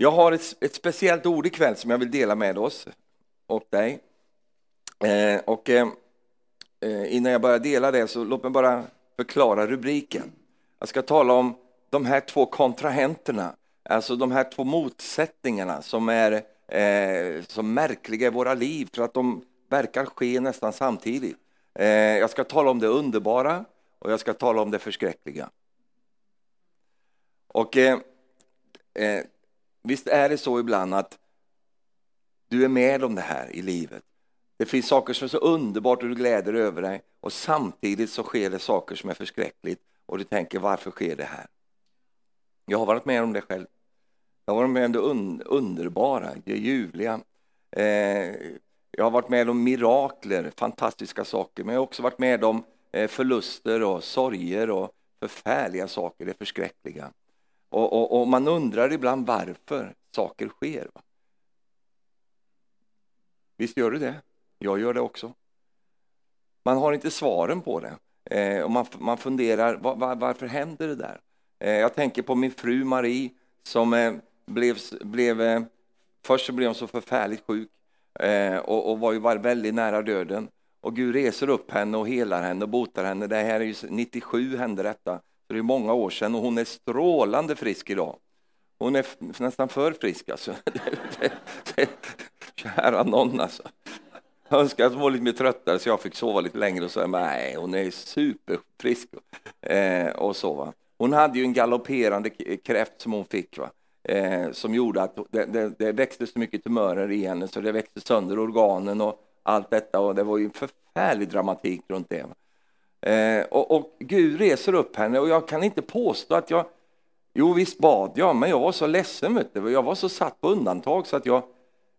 Jag har ett, ett speciellt ord ikväll som jag vill dela med oss och dig. Eh, och eh, eh, innan jag börjar dela det så låt mig bara förklara rubriken. Jag ska tala om de här två kontrahenterna, alltså de här två motsättningarna som är eh, så märkliga i våra liv för att de verkar ske nästan samtidigt. Eh, jag ska tala om det underbara och jag ska tala om det förskräckliga. Och eh, eh Visst är det så ibland att du är med om det här i livet. Det finns saker som är så underbart och du gläder över dig och samtidigt så sker det saker som är förskräckligt och du tänker varför sker det här? Jag har varit med om det själv. Jag har varit med om det un underbara, det ljuvliga. Eh, jag har varit med om mirakler, fantastiska saker, men jag har också varit med om eh, förluster och sorger och förfärliga saker, det förskräckliga. Och, och, och, man undrar ibland varför saker sker. Va? Visst gör du det? Jag gör det också. Man har inte svaren på det. Eh, och man, man funderar, var, var, varför händer det där? Eh, jag tänker på min fru Marie som eh, blev, blev eh, först så blev hon så förfärligt sjuk eh, och, och, var ju väldigt nära döden. Och Gud reser upp henne och helar henne och botar henne. Det här är ju 97 hände detta. Så det är många år sedan och hon är strålande frisk idag. Hon är nästan för frisk alltså. Kära någon alltså. Jag önskar att hon var lite mer tröttare så jag fick sova lite längre och så nej, hon är superfrisk. Eh, och så, va. Hon hade ju en galopperande kräft som hon fick va. Eh, som gjorde att det, det, det, växte så mycket tumörer i henne så det växte sönder organen och allt detta och det var ju en förfärlig dramatik runt det. Va? Eh, och, och, Gud reser upp henne och jag kan inte påstå att jag... Jo, visst bad jag, men jag var så ledsen. Vet du. Jag var så satt på undantag så att jag...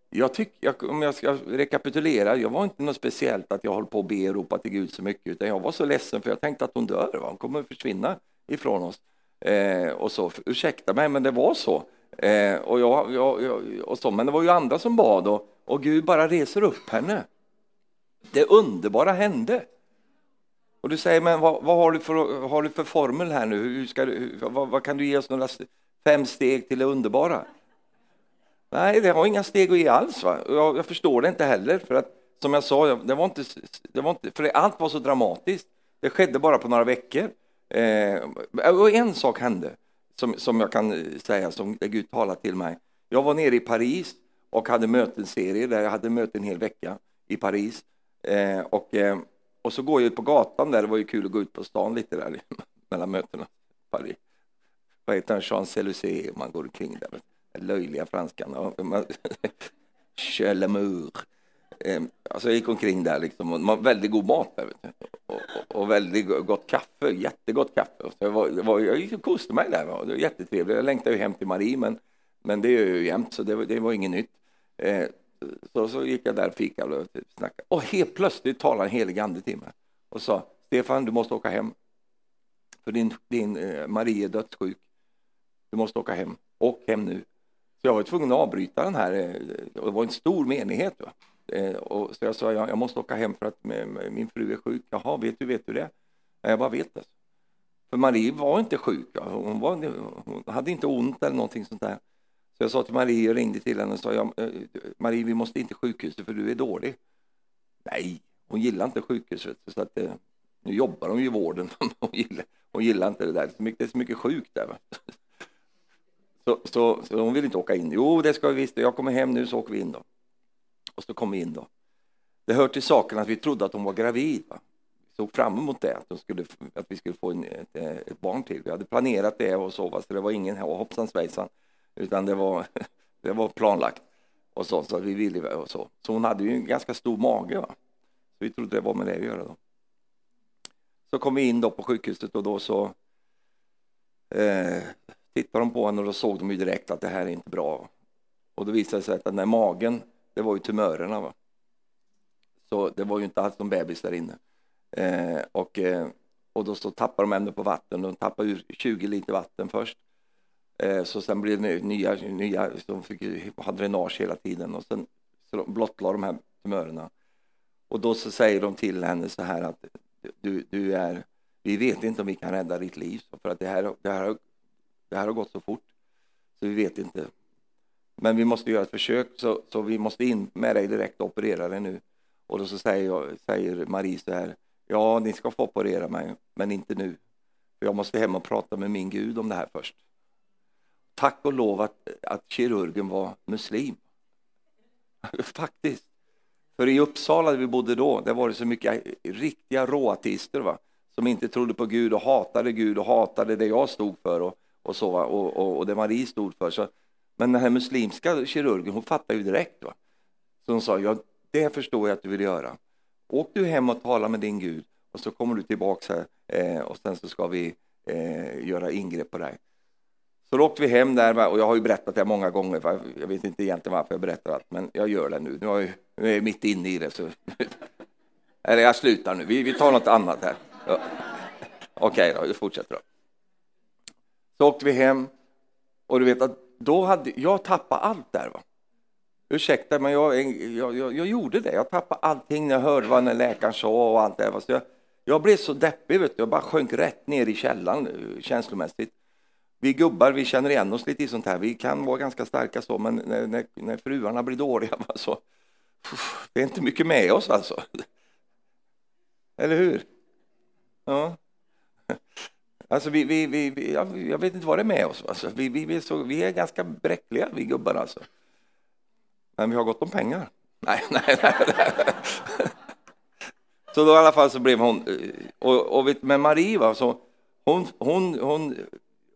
jag, tyck, jag om jag ska rekapitulera, jag var inte något speciellt att jag höll på att be och ropa till Gud så mycket, utan jag var så ledsen för jag tänkte att hon dör, va? hon kommer att försvinna ifrån oss. Eh, och så, ursäkta mig, men det var så. Eh, och, jag, jag, jag, och så. Men det var ju andra som bad och, och Gud bara reser upp henne. Det underbara hände. Och du säger, men vad, vad, har, du för, har du för formel här nu? Hur ska du, vad, vad, kan du ge oss några fem steg till det underbara? Nej, det har inga steg att ge alls. Va? Jag, jag förstår det inte heller. För att, som jag sa, det var inte, det var inte, för allt var så dramatiskt. Det skedde bara på några veckor. Eh, och en sak hände som, som jag kan eh, säga, som Gud talade till mig. Jag var nere i Paris och hade mötenserie där jag hade möten en hel vecka i Paris. Eh, och eh, och så går jag ut på gatan där, det var ju kul att gå ut på stan lite där mellan mötena. Paris. Vad heter han, Champs-Élysées, man går omkring där. Den löjliga franskan. Chalamour. Ehm, alltså jag gick omkring där liksom, och man, väldigt god mat där. Och, och, och, väldigt gott kaffe, jättegott kaffe. Så jag, var, var, jag kostade mig där, det var jättetrevligt. Jag längtade ju hem till Marie, men, men det gör jag ju jämt, så det, det var inget nytt. Ehm, så, så gick jag där och fikade och snackade. Och helt plötsligt talade en helig ande till mig och sa Stefan, du måste åka hem. För din, din eh, Marie är dödssjuk. Du måste åka hem. Åk hem nu. Så jag var tvungen att avbryta den här. Eh, det var en stor menighet. Va? Eh, och så jag sa jag, jag måste åka hem för att min fru är sjuk. Jaha, vet du, vet du det? Jag bara vet det. För Marie var inte sjuk. Hon, var, hon hade inte ont eller någonting sånt där. Så jag sa till Marie och ringde till henne och sa ja, eh, Marie, vi måste inte sjukhuset för du är dålig. Nej, hon gillar inte sjukhuset. Så att, eh, nu jobbar hon ju i vården. men hon, gillar, hon gillar inte det där. Det är så mycket sjukt där. Så, så, så, hon vill inte åka in. Jo, det ska vi visst. Jag kommer hem nu så åker vi in då. Och så kom vi in då. Det hör till saken att vi trodde att hon var gravid. Va? Vi såg fram emot det, att, skulle, att vi skulle få en, ett, eh, ett, barn till. Vi hade planerat det och så, va? så det var ingen hoppsan svejsan. Utan det var, det var planlagt. Och så, så vi ville och så. Så hon hade ju en ganska stor mage. Va? Så vi trodde det var med det att göra. Då. Så kom vi in då på sjukhuset och då så eh, tittade de på henne och då såg de ju direkt att det här är inte bra. Och då visade det sig att den där magen, det var ju tumörerna. Va? Så det var ju inte alls någon bebis där inne. Eh, och, eh, och då så tappade de henne på vatten. De tappade ur 20 liter vatten först. Eh, så sen blev det nya, nya de fick ha dränage hela tiden och sen så blottlade de här tumörerna. Och då så säger de till henne så här att du, du är, vi vet inte om vi kan rädda ditt liv för att det här, det här, det här har gått så fort så vi vet inte. Men vi måste göra ett försök så, så vi måste in med dig direkt och operera dig nu. Och då så säger, jag, säger Marie så här, ja ni ska få operera mig, men inte nu. För jag måste hem och prata med min Gud om det här först. Tack och lov att, att kirurgen var muslim. Faktiskt. För i Uppsala där vi bodde då, där var det så mycket riktiga råateister va? som inte trodde på Gud och hatade Gud och hatade det jag stod för och, och, så, och, och, och det Marie stod för. Så, men den här muslimska kirurgen, hon fattade ju direkt. Va? Så hon sa, ja, det förstår jag att du vill göra. Åk du hem och tala med din Gud och så kommer du tillbaka här eh, och sen så ska vi eh, göra ingrepp på dig. Så då åkte vi hem där och jag har ju berättat det många gånger. Jag vet inte egentligen varför jag berättar allt, men jag gör det nu. Nu är jag mitt inne i det. Så. Eller jag slutar nu, vi, vi tar något annat här. Ja. Okej okay, då, vi fortsätter då. Så åkte vi hem och du vet att då hade jag tappat allt där. Va? Ursäkta, men jag, jag, jag, jag, gjorde det. Jag tappade allting när jag hörde vad den läkaren sa och allt det. Så jag, jag blev så deppig, vet du. jag bara sjönk rätt ner i källan eh, känslomässigt. Vi gubbar, vi känner igen oss lite i sånt här. Vi kan vara ganska starka så, men när, när, när fruarna blir dåliga så det är inte mycket med oss alltså. Eller hur? Ja. Alltså vi, vi, vi, jag vet inte vad det är med oss. Alltså vi, vi, vi, är så, vi är ganska bräckliga vi gubbar alltså. Men vi har gott om pengar. Nej, nej, nej. nej. Så då i alla fall så blev hon, eh, och, och vet, med Marie va, så hon, hon, hon,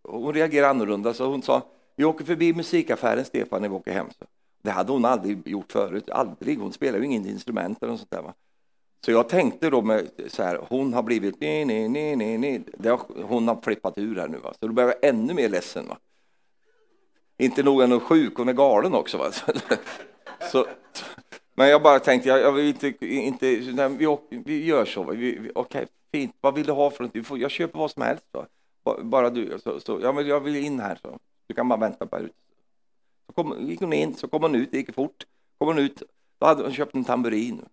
hon reagerade annorlunda så hon sa, vi åker förbi musikaffären Stefan när vi åker hem. Så. Det hade hon aldrig gjort förut, aldrig. Hon spelar ju inget instrument eller något sånt där. Va? Så jag tänkte då med så här, hon har blivit nej, nej, nej, nej, nej. Hon har flippat ur här nu va. Så då blev jag ännu mer ledsen va. Inte nog än sjuk, hon är galen också va. Så, så, men jag bara tänkte, jag, jag vill inte, inte nej, vi, vi gör så. Va? Vi, vi, Okej, fint. Vad vill du ha för något? Jag köper vad som helst. Va? Bara du. Så, så, jag, vill, jag vill in här. Så. Du kan bara vänta på ut. Så kom, gick hon in, så kom hon ut, det gick fort. Kom hon ut, då hade hon köpt en tamburin.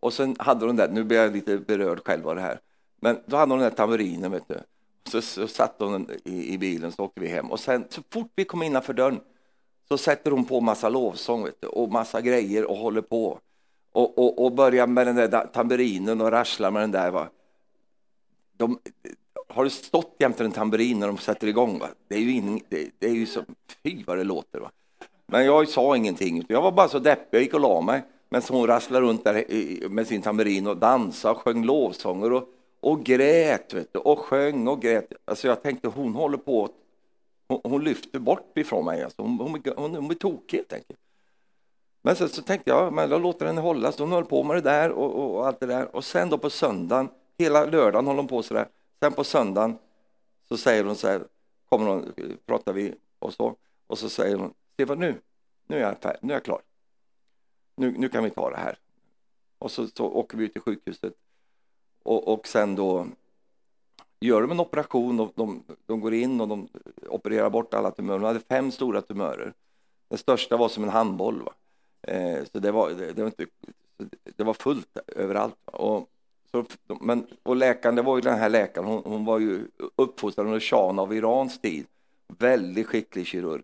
Och sen hade hon den, nu blir jag lite berörd själv av det här, men då hade hon den där tamburinen, vet du. Så, så satte hon i, i, bilen, så åkte vi hem. Och sen så fort vi kom innanför dörren så sätter hon på massa lovsång vet du, och massa grejer och håller på. Och, och, och börjar med den där tamburinen och rasslar med den där. Va? De, har du stått jämte en tamburin när de sätter igång? Va? Det är ju, in, det, det, är ju så, fy vad det låter. Va? Men jag sa ingenting, jag var bara så deppig, jag gick och la mig. Men hon rasslade runt där med sin tamburin och dansade och sjöng lovsånger och, och grät vet du, och sjöng och grät. Alltså jag tänkte hon håller på, hon, hon lyfter bort ifrån mig. Alltså hon, hon, hon, hon blir tokig helt enkelt. Men så, så tänkte jag, men jag låter henne hålla. Så hon höll på med det där och, och, och, allt det där. Och sen då på söndagen, hela lördagen håller hon på så där. Sen på söndagen så säger hon så här, kommer hon, pratar vi och så. Och så säger hon, Stefan nu, nu är jag, färdig, nu är jag klar nu, nu kan vi ta det här. Och så, så åker vi ut till sjukhuset och, och sen då gör de en operation och de, de går in och de opererar bort alla tumörer. De hade fem stora tumörer. Den största var som en handboll. Va? Eh, så det var, det, det, var inte, det var fullt överallt. Och, så, men, och läkaren, det var ju den här läkaren, hon, hon var ju uppfostrad under shahen av Irans tid. Väldigt skicklig kirurg.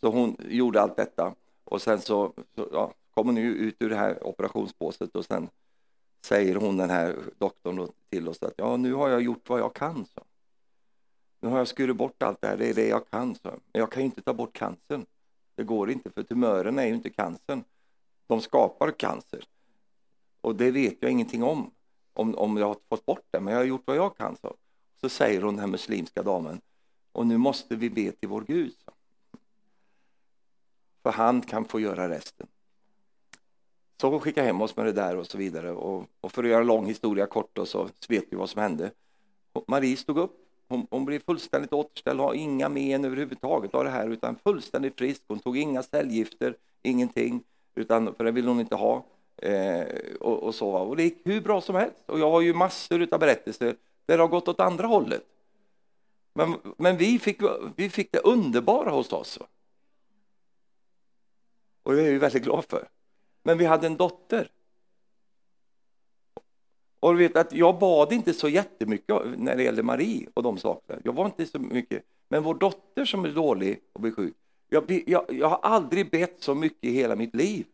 Så hon gjorde allt detta. Och sen så, så ja, kommer nu ut ur det här operationsbåset och sen säger hon den här doktorn till oss att ja, nu har jag gjort vad jag kan. Så. Nu har jag skurit bort allt det här, det är det jag kan. Så. Men jag kan ju inte ta bort cancern. Det går inte, för tumörerna är ju inte cancern. De skapar cancer. Och det vet jag ingenting om, om, om jag har fått bort det, men jag har gjort vad jag kan. Så, så säger hon, den här muslimska damen, och nu måste vi be till vår Gud. Så. För han kan få göra resten. Så hon skickade hem oss med det där och så vidare. Och, och för att göra en lång historia kort då, så vet vi vad som hände. Marie stod upp. Hon, hon blev fullständigt återställd, har inga men överhuvudtaget av det här, utan fullständigt frisk. Hon tog inga cellgifter, ingenting, utan, för det ville hon inte ha. Eh, och, och, så. Och det gick hur bra som helst. Och jag har ju massor av berättelser där det har gått åt andra hållet. Men, men vi, fick, vi fick det underbara hos oss. Och det är jag väldigt glad för. Men vi hade en dotter. Och du vet att jag bad inte så jättemycket när det gällde Marie och de sakerna. Jag var inte så mycket. Men vår dotter som är dålig och blir sjuk, Jag, jag, jag har aldrig bett så mycket i hela mitt liv.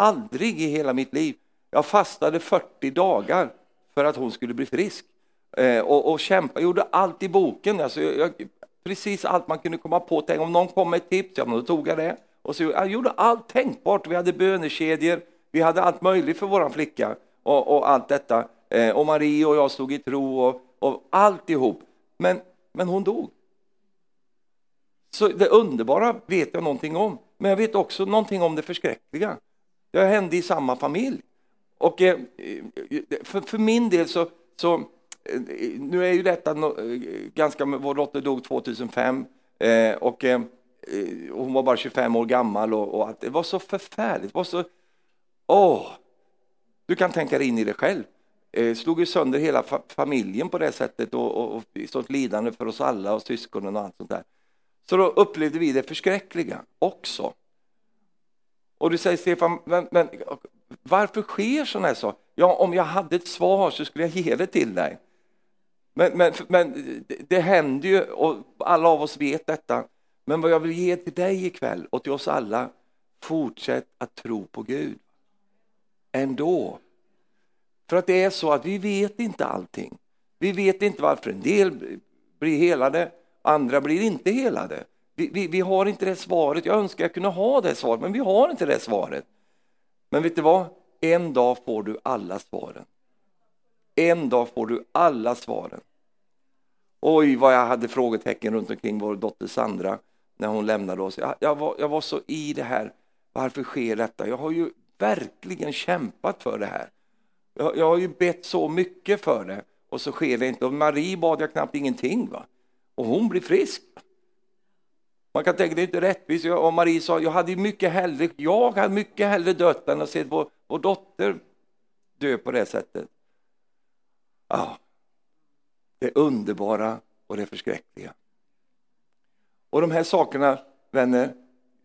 Aldrig i hela mitt liv. Jag fastade 40 dagar för att hon skulle bli frisk. Eh, och, och kämpa, gjorde allt i boken. Alltså, jag, precis allt man kunde komma på. Tänk om någon kom med ett tips, ja, då tog jag det. Och så, jag gjorde allt tänkbart. Vi hade bönekedjor, vi hade allt möjligt för vår flicka och, och allt detta. Eh, och Marie och jag stod i tro och, och alltihop. Men, men hon dog. Så det underbara vet jag någonting om, men jag vet också någonting om det förskräckliga. Det hände i samma familj. Och eh, för, för min del så, så eh, nu är ju detta eh, ganska, vår dotter dog 2005 och hon var bara 25 år gammal och, och det var så förfärligt, det var så, åh, du kan tänka dig in i det själv. Slog ju sönder hela familjen på det sättet och, och, och sånt lidande för oss alla och syskonen och allt sånt där. Så då upplevde vi det förskräckliga också. Och du säger Stefan, men, men varför sker sådana här saker? Ja, om jag hade ett svar så skulle jag ge det till dig. Men, men, men det, det händer ju och alla av oss vet detta. Men vad jag vill ge till dig ikväll och till oss alla, fortsätt att tro på Gud. Ändå. För att det är så att vi vet inte allting. Vi vet inte varför en del blir helade, andra blir inte helade. Vi, vi, vi, har inte det svaret. Jag önskar jag kunde ha det svaret, men vi har inte det svaret. Men vet du vad? En dag får du alla svaren. En dag får du alla svaren. Oj, vad jag hade frågetecken runt omkring vår dotter Sandra när hon lämnade oss. Jag, jag, var, jag var så i det här. Varför sker detta? Jag har ju verkligen kämpat för det här. Jag, jag har ju bett så mycket för det och så sker det inte. Och Marie bad jag knappt ingenting. Va? Och hon blir frisk. Man kan tänka det är inte rättvist. Och Marie sa, jag hade mycket hellre, jag hade mycket hellre dött än att se vår, vår dotter dö på det sättet. Ja, det underbara och det förskräckliga. Och de här sakerna, vänner,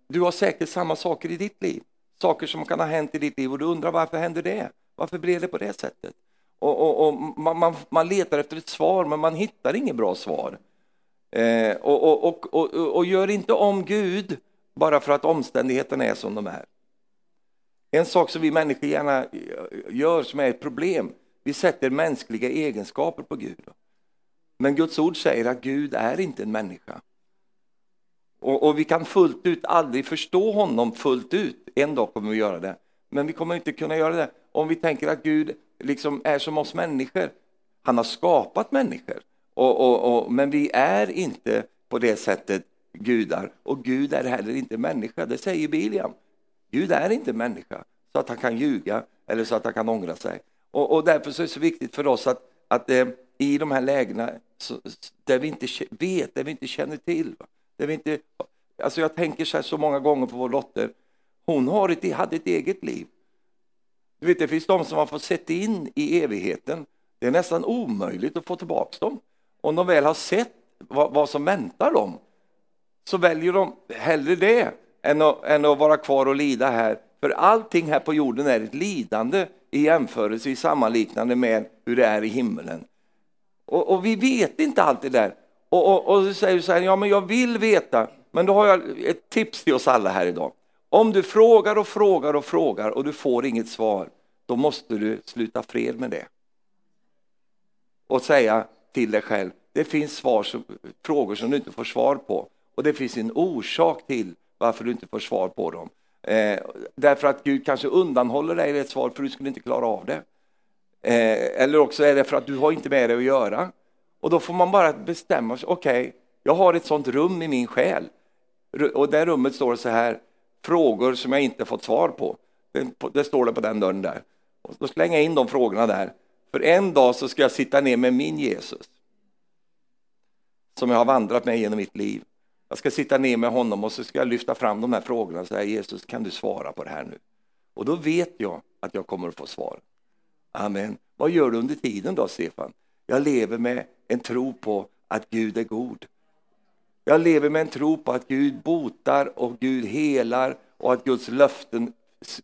du har säkert samma saker i ditt liv. Saker som kan ha hänt i ditt liv och du undrar varför händer det? Varför blev det på det sättet? Och, och, och man, man, man, letar efter ett svar, men man hittar inget bra svar. Eh, och, och, och, och, gör inte om Gud bara för att omständigheterna är som de är. En sak som vi människor gärna gör som är ett problem, vi sätter mänskliga egenskaper på Gud. Men Guds ord säger att Gud är inte en människa. Och, och vi kan fullt ut aldrig förstå honom fullt ut. En dag kommer vi göra det. Men vi kommer inte kunna göra det om vi tänker att Gud liksom är som oss människor. Han har skapat människor, och, och, och, men vi är inte på det sättet gudar. Och Gud är heller inte människa, det säger Biliam. Gud är inte människa, så att han kan ljuga eller så att han kan ångra sig. Och, och därför så är det så viktigt för oss att, att eh, i de här lägena så, där vi inte vet, där vi inte känner till, där vi inte, alltså jag tänker så här så många gånger på vår dotter, hon har ett, hade ett eget liv. Du vet, det finns de som har fått sätta in i evigheten. Det är nästan omöjligt att få tillbaka dem. Om de väl har sett vad, vad som väntar dem så väljer de hellre det än att, än att vara kvar och lida här. För allting här på jorden är ett lidande i jämförelse, i sammanliknande med hur det är i himmelen. Och, och vi vet inte allt det där. Och, och, och så säger du så här, ja men jag vill veta. Men då har jag ett tips till oss alla här idag. Om du frågar och frågar och frågar och du får inget svar, då måste du sluta fred med det. Och säga till dig själv, det finns svar som, frågor som du inte får svar på och det finns en orsak till varför du inte får svar på dem. Eh, därför att Gud kanske undanhåller dig ett svar för du skulle inte klara av det. Eh, eller också är det för att du har inte med det att göra. Och då får man bara bestämma sig, okej, okay, jag har ett sånt rum i min själ. Och det rummet står så här, frågor som jag inte fått svar på. Det, står det på den dörren där. Och då slänger jag in de frågorna där. För en dag så ska jag sitta ner med min Jesus. Som jag har vandrat med genom mitt liv. Jag ska sitta ner med honom och så ska jag lyfta fram de här frågorna och säga Jesus, kan du svara på det här nu? Och då vet jag att jag kommer att få svar. Amen. Vad gör du under tiden då, Stefan? Jag lever med en tro på att Gud är god. Jag lever med en tro på att Gud botar och Gud helar och att Guds löften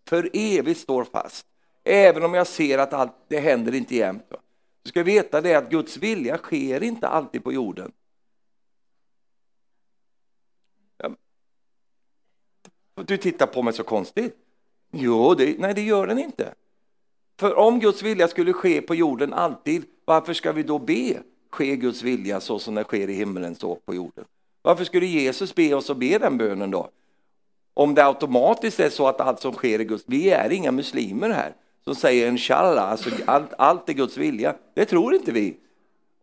för evigt står fast. Även om jag ser att allt, det händer inte jämt. Du ska veta det att Guds vilja sker inte alltid på jorden. Du tittar på mig så konstigt. Jo, det, nej det gör den inte. För om Guds vilja skulle ske på jorden alltid, varför ska vi då be ske Guds vilja så som det sker i himlen så på jorden? Varför skulle Jesus be oss att be den bönen då? Om det automatiskt är så att allt som sker i Guds, vi är inga muslimer här som säger inshallah, alltså allt, allt är Guds vilja. Det tror inte vi.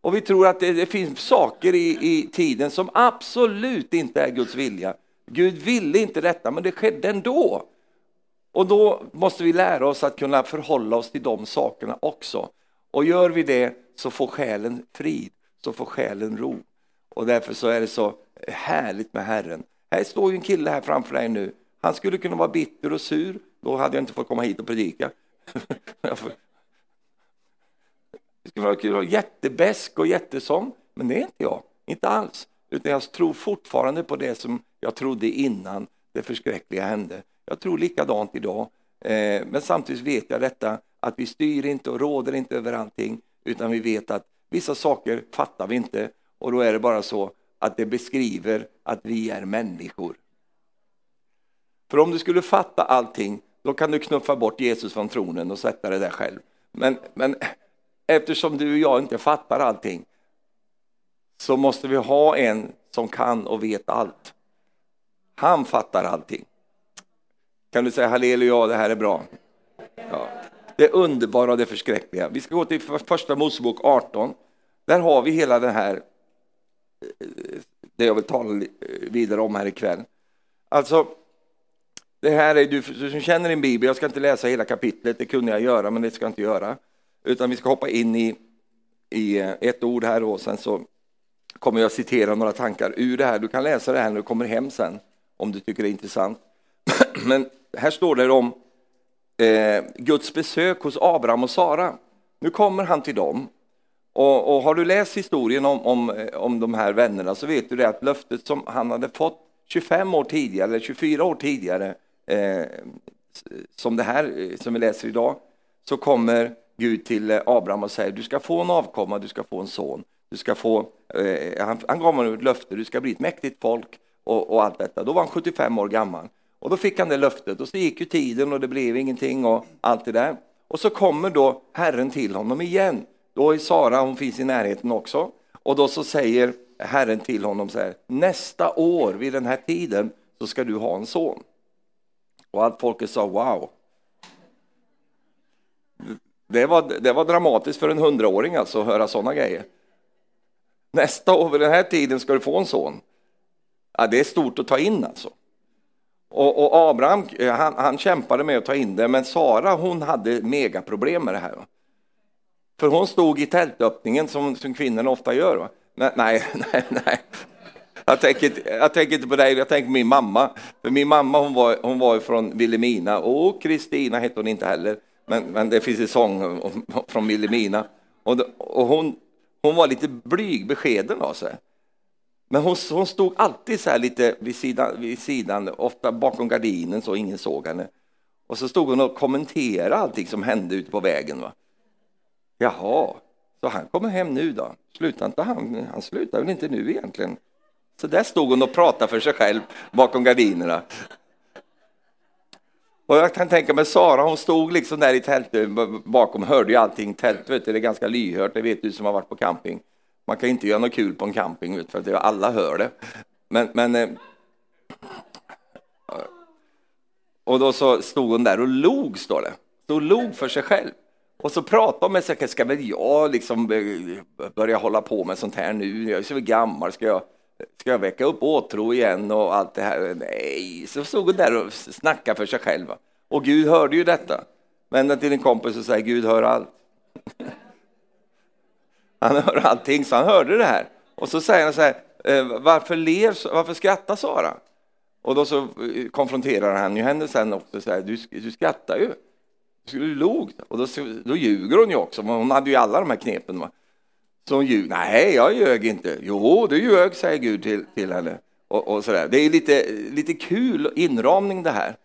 Och vi tror att det, det finns saker i, i tiden som absolut inte är Guds vilja. Gud ville inte detta, men det skedde ändå. Och då måste vi lära oss att kunna förhålla oss till de sakerna också. Och gör vi det så får själen frid, så får själen ro. Och därför så är det så härligt med Herren. Här står ju en kille här framför dig nu. Han skulle kunna vara bitter och sur. Då hade jag inte fått komma hit och predika. Det skulle vara kul att vara jättebäsk och jättesång, men det är inte jag. Inte alls. Utan jag tror fortfarande på det som jag trodde innan det förskräckliga hände. Jag tror likadant idag. Eh, men samtidigt vet jag detta att vi styr inte och råder inte över allting utan vi vet att vissa saker fattar vi inte och då är det bara så att det beskriver att vi är människor. För om du skulle fatta allting då kan du knuffa bort Jesus från tronen och sätta dig där själv. Men, men eftersom du och jag inte fattar allting så måste vi ha en som kan och vet allt. Han fattar allting. Kan du säga halleluja, det här är bra? Ja. Det underbara och det förskräckliga. Vi ska gå till första Mosebok 18. Där har vi hela den här, eh, det jag vill tala vidare om här ikväll. Alltså, det här är du, du som känner din bibel, jag ska inte läsa hela kapitlet, det kunde jag göra, men det ska jag inte göra. Utan vi ska hoppa in i, i eh, ett ord här och sen så kommer jag citera några tankar ur det här. Du kan läsa det här när du kommer hem sen, om du tycker det är intressant. Men här står det om eh, Guds besök hos Abraham och Sara. Nu kommer han till dem. Och, och har du läst historien om, om, eh, om de här vännerna så vet du det att löftet som han hade fått 25 år tidigare, eller 24 år tidigare, eh, som det här eh, som vi läser idag, så kommer Gud till eh, Abraham och säger du ska få en avkomma, du ska få en son. Du ska få, eh, han, han gav honom ett löfte, du ska bli ett mäktigt folk och, och, allt detta. Då var han 75 år gammal. Och då fick han det löftet och så gick ju tiden och det blev ingenting och allt det där. Och så kommer då Herren till honom igen. Då är Sara, hon finns i närheten också. Och då så säger Herren till honom så här, nästa år vid den här tiden så ska du ha en son. Och allt folket sa wow. Det var, det var dramatiskt för en hundraåring alltså att höra sådana grejer. Nästa år vid den här tiden ska du få en son. Ja, det är stort att ta in alltså. Och, och Abraham han, han, kämpade med att ta in det, men Sara hon hade megaproblem med det här. För hon stod i tältöppningen som, som kvinnorna ofta gör. Va? Nej, nej, nej. Jag, tänker, jag tänker inte på dig, jag tänker på min mamma. För min mamma hon var, hon var från Vilhelmina och Kristina hette hon inte heller. Men, men det finns en sång från Vilhelmina. Och, och hon, hon var lite blyg, beskeden av sig. Men hon, hon stod alltid så här lite vid sidan, vid sidan, ofta bakom gardinen så ingen såg henne. Och så stod hon och kommenterade allting som hände ute på vägen. Va? Jaha, så han kommer hem nu då? Slutar inte han? Han slutar väl inte nu egentligen? Så där stod hon och pratade för sig själv bakom gardinerna. Och jag kan tänka mig Sara, hon stod liksom där i tältet bakom, hörde ju allting. Tält vet du, det är ganska lyhört, det vet du som har varit på camping. Man kan inte göra något kul på en camping för att alla hör det. Men, men eh, och då så stod hon där och log, står det. Stod och log för sig själv. Och så pratade hon med sig, själv, ska väl jag liksom eh, börja hålla på med sånt här nu? Jag är så gammal, ska jag, ska jag väcka upp åtrå igen och allt det här? Nej, så stod hon där och snackade för sig själv. Och Gud hörde ju detta. Vända till en kompis och säger Gud hör allt. Han hör allting, så han hörde det här. Och så säger han så här, eh, varför, ler, varför skrattar Sara? Och då så eh, konfronterar han ju henne sen också, så här, du, du skrattar ju. Du log. Och då, då ljuger hon ju också, hon hade ju alla de här knepen. Va? Så hon. Nej, jag ljög inte. Jo, du ljög, säger Gud till, till henne. Och, och så där. Det är lite, lite kul inramning det här.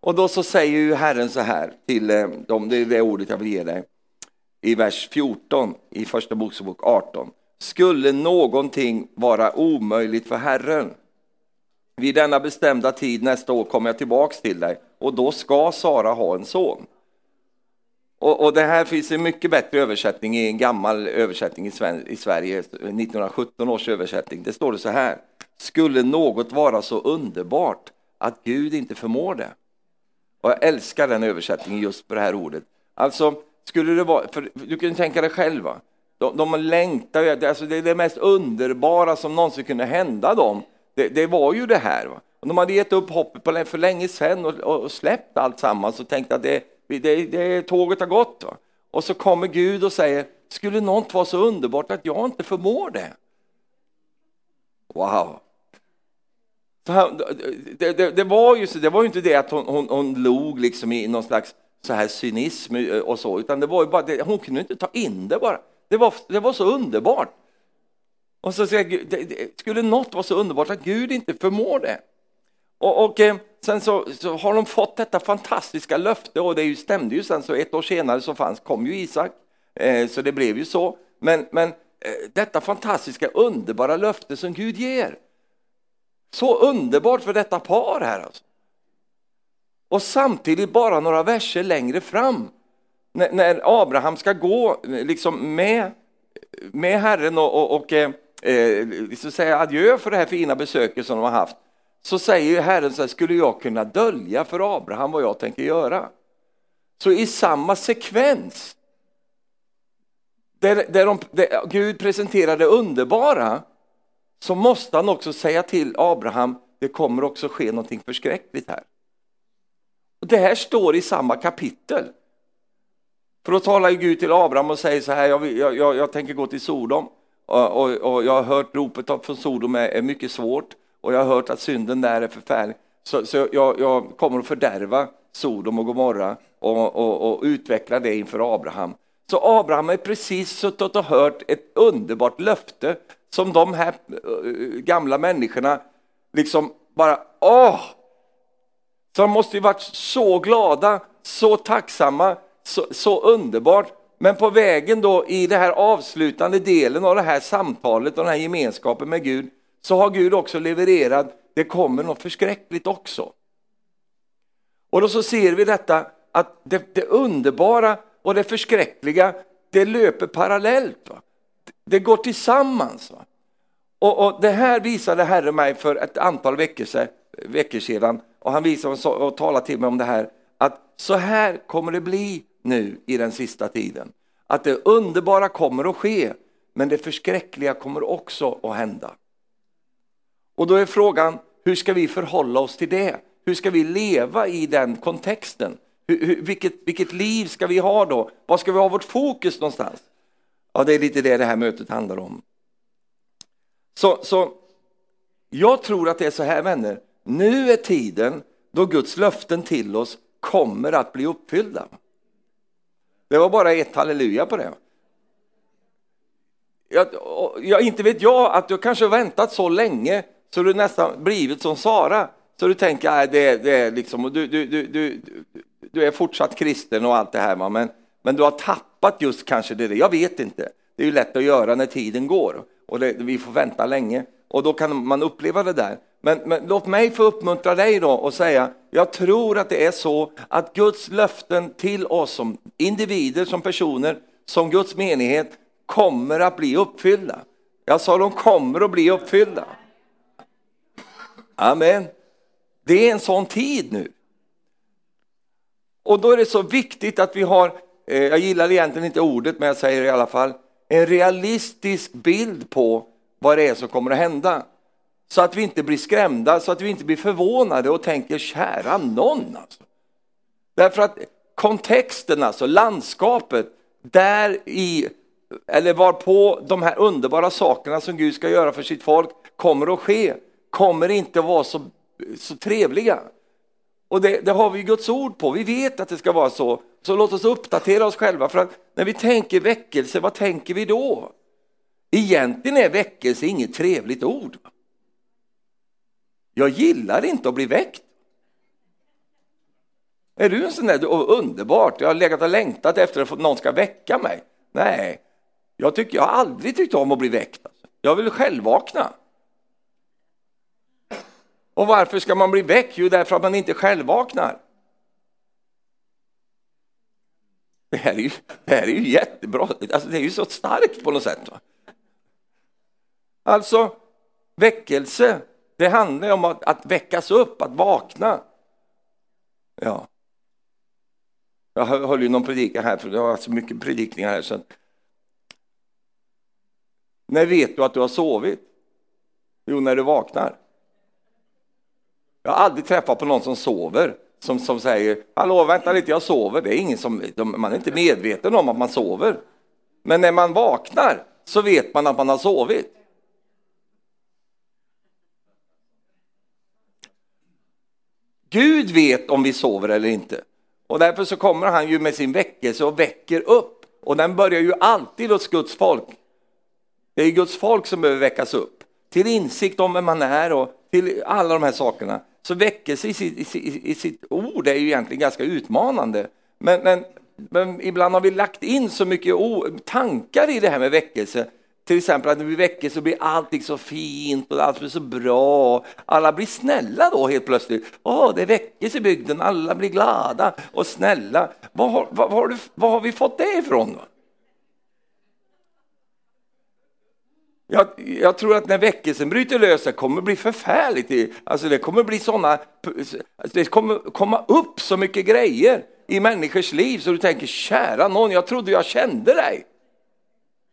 Och då så säger ju Herren så här till eh, dem, det är det ordet jag vill ge dig i vers 14 i Första Mosebok 18. Skulle någonting vara omöjligt för Herren? vid denna bestämda tid nästa år kommer jag tillbaks till dig och då ska Sara ha en son. Och, och, det här finns en mycket bättre översättning i en gammal översättning i, Sven, i Sverige, eh, 1917 års översättning. Det står det så här. Skulle något vara så underbart att Gud inte förmår det? Och jag älskar den översättningen just på det här ordet. Alltså, skulle det vara, för du kan tänka dig själva, de, de längtar, alltså det är det mest underbara som någonsin kunde hända dem. Det, det var ju det här. Va? Och de hade gett upp hoppet för länge sedan och, och släppt allt sammans och tänkt att det, det, det, tåget har gått. Va? Och så kommer Gud och säger, skulle något vara så underbart att jag inte förmår det? Wow! Det, det, det, var ju, det var ju inte det att hon, hon, hon log liksom i någon slags så här cynism eh, och så, utan det var ju bara det, hon kunde inte ta in det bara. Det var, det var så underbart. Och så säger Gud, det, skulle något vara så underbart att Gud inte förmår det? Och, och eh, sen så, så, har de fått detta fantastiska löfte och det ju, stämde ju sen, så ett år senare så fanns, kom ju Isak, eh, så det blev ju så. Men, men eh, detta fantastiska, underbara löfte som Gud ger. Så underbart för detta par här alltså. Och samtidigt bara några verser längre fram, när, när Abraham ska gå liksom med, med Herren och, och, och eh, eh, liksom säga adjö för det här fina besöket som de har haft, så säger Herren så här, skulle jag kunna dölja för Abraham vad jag tänker göra? Så i samma sekvens, där, där, de, där Gud presenterar det underbara, så måste han också säga till Abraham, det kommer också ske någonting förskräckligt här. Och det här står i samma kapitel. För då talar Gud till Abraham och säger så här, jag, jag, jag tänker gå till Sodom och, och, och, jag har hört ropet från Sodom är, är, mycket svårt och jag har hört att synden där är förfärlig. Så, så jag, jag, kommer att fördärva Sodom och Gomorra och, och, och utveckla det inför Abraham. Så Abraham har precis suttit och hört ett underbart löfte som de här eh, gamla människorna liksom bara, åh! Så de måste ju varit så glada, så tacksamma, så, så underbart. Men på vägen då i den här avslutande delen av det här samtalet och den här gemenskapen med Gud så har Gud också levererat, det kommer något förskräckligt också. Och då så ser vi detta att det, det underbara och det förskräckliga, det löper parallellt. Va? Det går tillsammans. Va? Och, och, Det här visade Herre mig för ett antal veckor, veckor sedan och han visade och talade till mig om det här att så här kommer det bli nu i den sista tiden. Att det underbara kommer att ske, men det förskräckliga kommer också att hända. Och då är frågan, hur ska vi förhålla oss till det? Hur ska vi leva i den kontexten? Hur, hur, vilket, vilket liv ska vi ha då? Var ska vi ha vårt fokus någonstans? Ja, det är lite det det här mötet handlar om. Så, så jag tror att det är så här vänner, nu är tiden då Guds löften till oss kommer att bli uppfyllda. Det var bara ett halleluja på det. Jag, jag, inte vet jag att du kanske har väntat så länge så du nästan blivit som Sara. Så du tänker nej, det, det är liksom, du, du, du, du, du är fortsatt kristen och allt det här, men, men du har tappat just kanske det. Jag vet inte. Det är ju lätt att göra när tiden går och det, vi får vänta länge och då kan man uppleva det där. Men, men, låt mig få uppmuntra dig då och säga, jag tror att det är så att Guds löften till oss som individer, som personer, som Guds menighet kommer att bli uppfyllda. Jag sa de kommer att bli uppfyllda. Amen. Det är en sån tid nu. Och då är det så viktigt att vi har, eh, jag gillar egentligen inte ordet men jag säger det i alla fall, en realistisk bild på vad det är som kommer att hända. Så att vi inte blir skrämda, så att vi inte blir förvånade och tänker kära någon. Alltså. Därför att kontexten, alltså landskapet, där i, eller varpå de här underbara sakerna som Gud ska göra för sitt folk kommer att ske, kommer inte att vara så, så trevliga. Och det, det, har vi Guds ord på, vi vet att det ska vara så. Så låt oss uppdatera oss själva, för att när vi tänker väckelse, vad tänker vi då? Egentligen är väckelse inget trevligt ord. Jag gillar inte att bli väckt. Är du en sån där, oh, underbart, jag har legat och längtat efter att någon ska väcka mig. Nej, jag, tycker, jag har aldrig tyckt om att bli väckt. Alltså. Jag vill själv vakna. Och varför ska man bli väck? Jo, därför att man inte själv vaknar. Det här är ju, det här är ju jättebra, alltså det är ju så starkt på något sätt. Va? Alltså, väckelse, det handlar om att, att väckas upp, att vakna. Ja. Jag höll ju någon predikan här, för det har så mycket predikningar här. Så att... När vet du att du har sovit? Jo, när du vaknar. Jag har aldrig träffat på någon som sover, som, som säger hallå, vänta lite, jag sover. Det är ingen som, man är inte medveten om att man sover. Men när man vaknar så vet man att man har sovit. Gud vet om vi sover eller inte. Och därför så kommer han ju med sin väckelse och väcker upp. Och den börjar ju alltid hos Guds folk. Det är Guds folk som behöver väckas upp. Till insikt om vem man är och till alla de här sakerna. Så väckelse i sitt, i, sitt, i sitt ord är ju egentligen ganska utmanande. Men, men, men, ibland har vi lagt in så mycket tankar i det här med väckelse till exempel att när vi väcker så blir allting så fint och allt blir så bra. Alla blir snälla då helt plötsligt. Åh, det väckes i bygden, alla blir glada och snälla. Vad har, vad, vad har, du, var har vi fått det ifrån? Jag, jag, tror att när väckelsen bryter lös det kommer bli förfärligt. Alltså det kommer bli såna, alltså, det kommer komma upp så mycket grejer i människors liv så du tänker kära någon, jag trodde jag kände dig.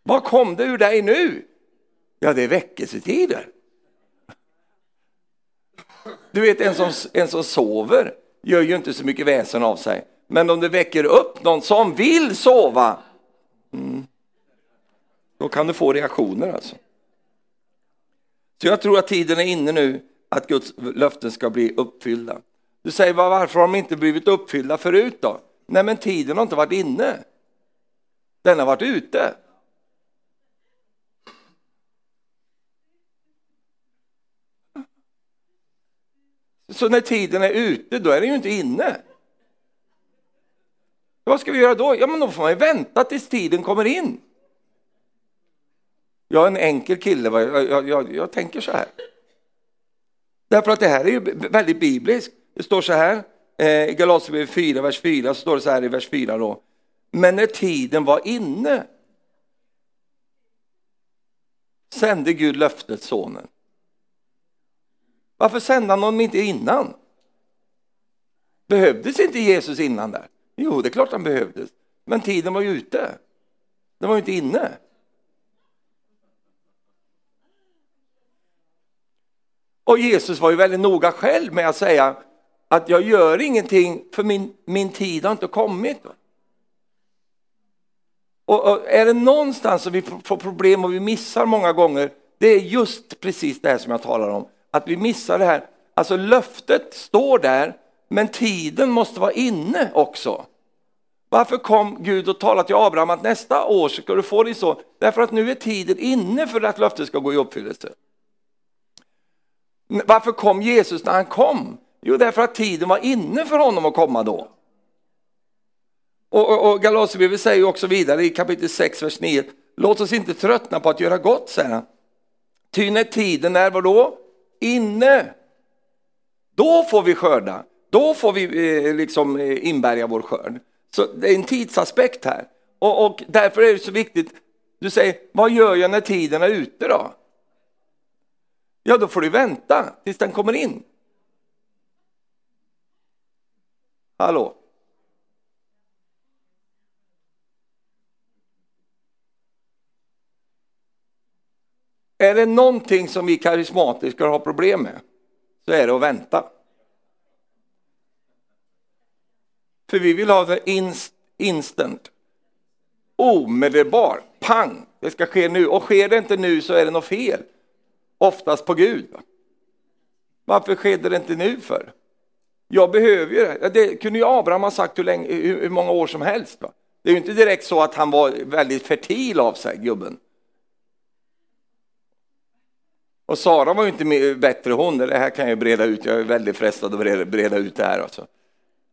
Vad kom det ur dig nu? Ja, det är väckelsetider. Du vet, en som, en som sover gör ju inte så mycket väsen av sig. Men om du väcker upp någon som vill sova, mm, då kan du få reaktioner alltså. Så jag tror att tiden är inne nu att Guds löften ska bli uppfyllda. Du säger varför har de inte blivit uppfyllda förut då? Nej men tiden har inte varit inne. Den har varit ute. Så när tiden är ute, då är den ju inte inne. Vad ska vi göra då? Ja, men då får man ju vänta tills tiden kommer in. Jag är en enkel kille, jag, jag, jag, jag tänker så här. Därför att det här är ju väldigt bibliskt. Det står så här, eh, i Galaterbrevet 4, vers 4, så står det så här i vers 4 då. Men när tiden var inne sände Gud löftet sonen. Varför sände han honom inte innan? Behövdes inte Jesus innan där? Jo, det är klart han behövdes. Men tiden var ju ute. Den var ju inte inne. Och Jesus var ju väldigt noga själv med att säga att jag gör ingenting för min, min tid har inte kommit. Och, och är det någonstans som vi får problem och vi missar många gånger, det är just precis det här som jag talar om att vi missar det här. Alltså löftet står där, men tiden måste vara inne också. Varför kom Gud och talade till Abraham att nästa år ska du få din son? Därför att nu är tiden inne för att löftet ska gå i uppfyllelse. Varför kom Jesus när han kom? Jo, därför att tiden var inne för honom att komma då. Och, och, och Galaterbrevet säger också vidare i kapitel 6, vers 9, låt oss inte tröttna på att göra gott, säger han. Ty när tiden är vadå? inne. Då får vi skörda. Då får vi eh, liksom eh, inbärga vår skörd. Så det är en tidsaspekt här. Och, och därför är det så viktigt. Du säger, vad gör jag när tiden är ute då? Ja, då får du vänta tills den kommer in. Hallå? Är det någonting som vi karismatiker har problem med så är det att vänta. För vi vill ha det inst instant. Omedelbar, pang, det ska ske nu. Och sker det inte nu så är det något fel. Oftast på Gud. Varför skedde det inte nu för? Jag behöver ju det. Det kunde ju Abraham ha sagt hur, länge, hur många år som helst. Va? Det är ju inte direkt så att han var väldigt fertil av sig, gubben. Och Sara var ju inte bättre hon, det här kan jag breda ut, jag är väldigt frestad att breda, breda ut det här. Alltså.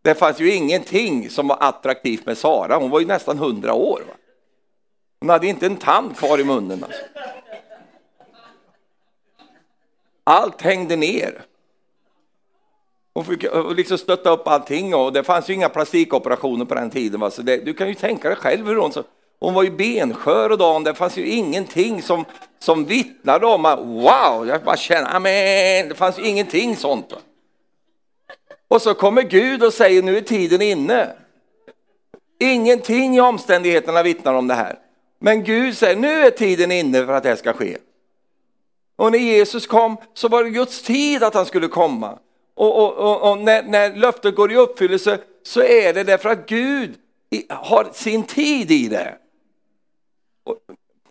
Det fanns ju ingenting som var attraktivt med Sara, hon var ju nästan hundra år. Va? Hon hade inte en tand kvar i munnen. Alltså. Allt hängde ner. Hon fick eh, liksom stötta upp allting och det fanns ju inga plastikoperationer på den tiden. Va? Så det, du kan ju tänka dig själv hur hon så, hon var ju benskör och dagen, det fanns ju ingenting som, som vittnade om att wow, jag bara känner, amen, det fanns ju ingenting sånt. Va? Och så kommer Gud och säger nu är tiden inne. Ingenting i omständigheterna vittnar om det här. Men Gud säger nu är tiden inne för att det ska ske. Och när Jesus kom så var det Guds tid att han skulle komma. Och, och, och, och när, när löftet går i uppfyllelse så är det därför att Gud har sin tid i det. Och,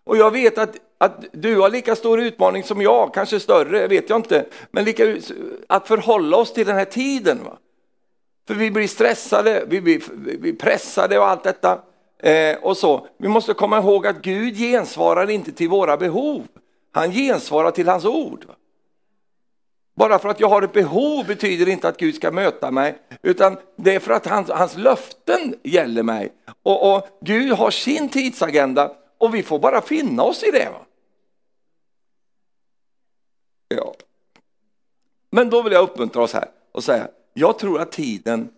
och jag vet att, att du har lika stor utmaning som jag, kanske större, vet jag inte. Men lika, att förhålla oss till den här tiden. Va? För vi blir stressade, vi blir, vi blir pressade och allt detta. Eh, och så. Vi måste komma ihåg att Gud gensvarar inte till våra behov. Han gensvarar till hans ord. Bara för att jag har ett behov betyder inte att Gud ska möta mig, utan det är för att hans, hans löften gäller mig. Och, och, Gud har sin tidsagenda och vi får bara finna oss i det. Va? Ja. Men då vill jag uppmuntra oss här och säga, jag tror att tiden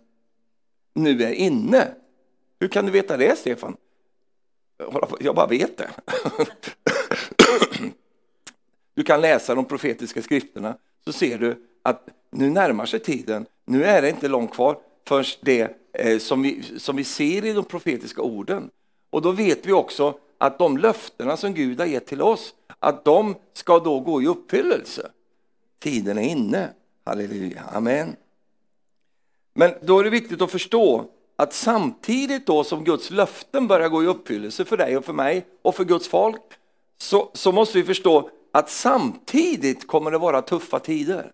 nu är inne. Hur kan du veta det, Stefan? Jag bara vet det. Du kan läsa de profetiska skrifterna så ser du att nu närmar sig tiden. Nu är det inte långt kvar förrän det eh, som, vi, som vi ser i de profetiska orden. Och då vet vi också att de löftena som Gud har gett till oss, att de ska då gå i uppfyllelse. Tiden är inne. Halleluja, amen. Men då är det viktigt att förstå att samtidigt då som Guds löften börjar gå i uppfyllelse för dig och för mig och för Guds folk så, så måste vi förstå att samtidigt kommer det vara tuffa tider.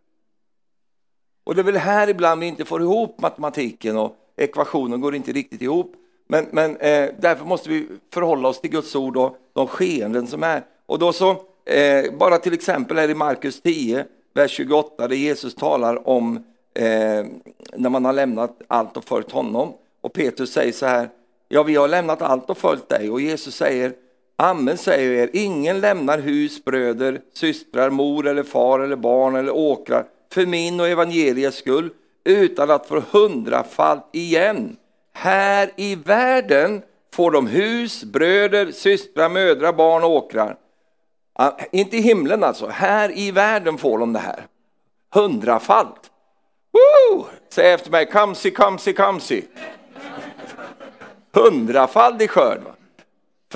Och det är väl här ibland vi inte får ihop matematiken och ekvationen går inte riktigt ihop. Men, men eh, därför måste vi förhålla oss till Guds ord och de skeenden som är. Och då så, eh, bara till exempel här i Markus 10, vers 28, där Jesus talar om eh, när man har lämnat allt och följt honom. Och Petrus säger så här, ja vi har lämnat allt och följt dig. Och Jesus säger, Amen säger er, ingen lämnar hus, bröder, systrar, mor eller far eller barn eller åkrar för min och evangeliets skull utan att få hundrafalt igen. Här i världen får de hus, bröder, systrar, mödrar, barn och åkrar. Ah, inte i himlen alltså, här i världen får de det här. Hundrafalt. Woo! Säg efter mig, kamsi, kamsi, kamsi. Hundrafaldig skörd. Va?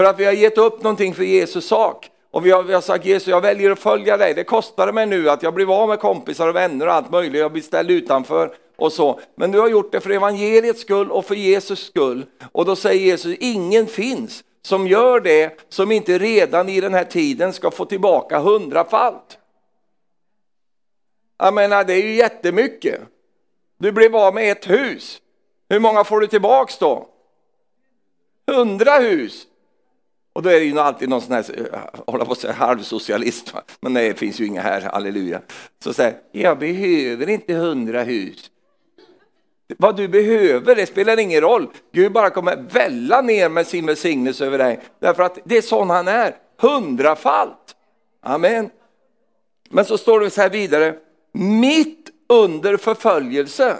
För att vi har gett upp någonting för Jesus sak. Och vi har, vi har sagt Jesus, jag väljer att följa dig. Det kostade mig nu att jag blev av med kompisar och vänner och allt möjligt. Jag blir ställd utanför och så. Men du har gjort det för evangeliets skull och för Jesus skull. Och då säger Jesus, ingen finns som gör det som inte redan i den här tiden ska få tillbaka hundrafalt. Jag menar, det är ju jättemycket. Du blev av med ett hus. Hur många får du tillbaks då? Hundra hus. Och då är det ju alltid någon sån här, eh, hålla på att säga halvsocialist, men det finns ju inga här, halleluja. Så säger jag behöver inte hundra hus. Vad du behöver, det spelar ingen roll. Gud bara kommer välla ner med sin välsignelse över dig. Därför att det är sån han är, hundrafalt. Amen. Men så står det så här vidare, mitt under förföljelse.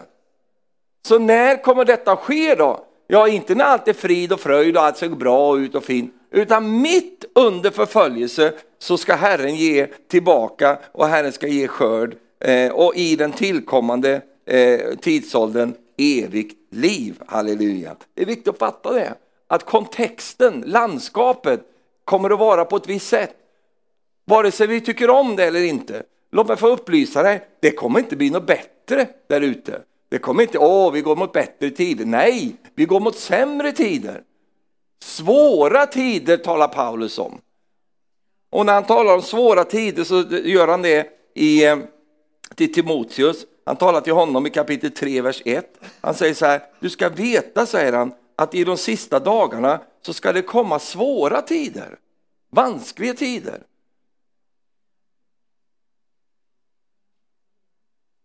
Så när kommer detta ske då? Ja, inte när allt är frid och fröjd och allt ser bra ut och fint, utan mitt under förföljelse så ska Herren ge tillbaka och Herren ska ge skörd eh, och i den tillkommande eh, tidsåldern evigt liv. Halleluja. Det är viktigt att fatta det, att kontexten, landskapet kommer att vara på ett visst sätt. Vare sig vi tycker om det eller inte. Låt mig få upplysa dig, det kommer inte bli något bättre där ute. Det kommer inte, åh, vi går mot bättre tider. Nej, vi går mot sämre tider. Svåra tider talar Paulus om. Och när han talar om svåra tider så gör han det i, eh, till Timoteus. Han talar till honom i kapitel 3, vers 1. Han säger så här, du ska veta, säger han, att i de sista dagarna så ska det komma svåra tider, vanskliga tider.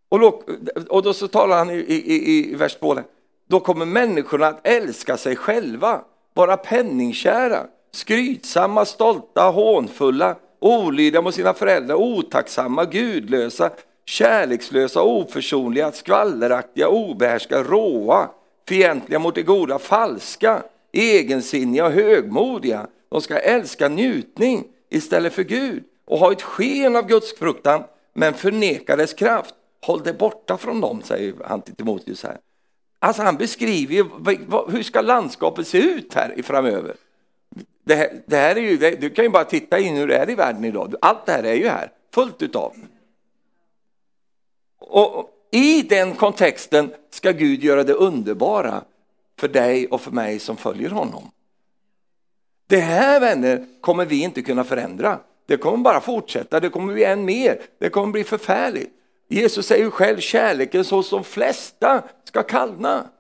Och då, och då så talar han i, i, i vers 2, då kommer människorna att älska sig själva vara penningkära, skrytsamma, stolta, hånfulla, olydiga mot sina föräldrar, otacksamma, gudlösa, kärlekslösa, oförsonliga, skvalleraktiga, obehärskade, råa, fientliga mot det goda, falska, egensinniga och högmodiga. De ska älska njutning istället för Gud och ha ett sken av Guds fruktan men förneka dess kraft. Håll dig borta från dem, säger han till Timoteus här. Alltså han beskriver ju hur ska landskapet se ut här framöver. Det här, det här är ju, du kan ju bara titta in hur det är i världen idag. Allt det här är ju här, fullt utav. Och i den kontexten ska Gud göra det underbara för dig och för mig som följer honom. Det här vänner kommer vi inte kunna förändra. Det kommer bara fortsätta, det kommer bli än mer, det kommer bli förfärligt. Jesus säger ju själv kärleken så som flesta ska kallna.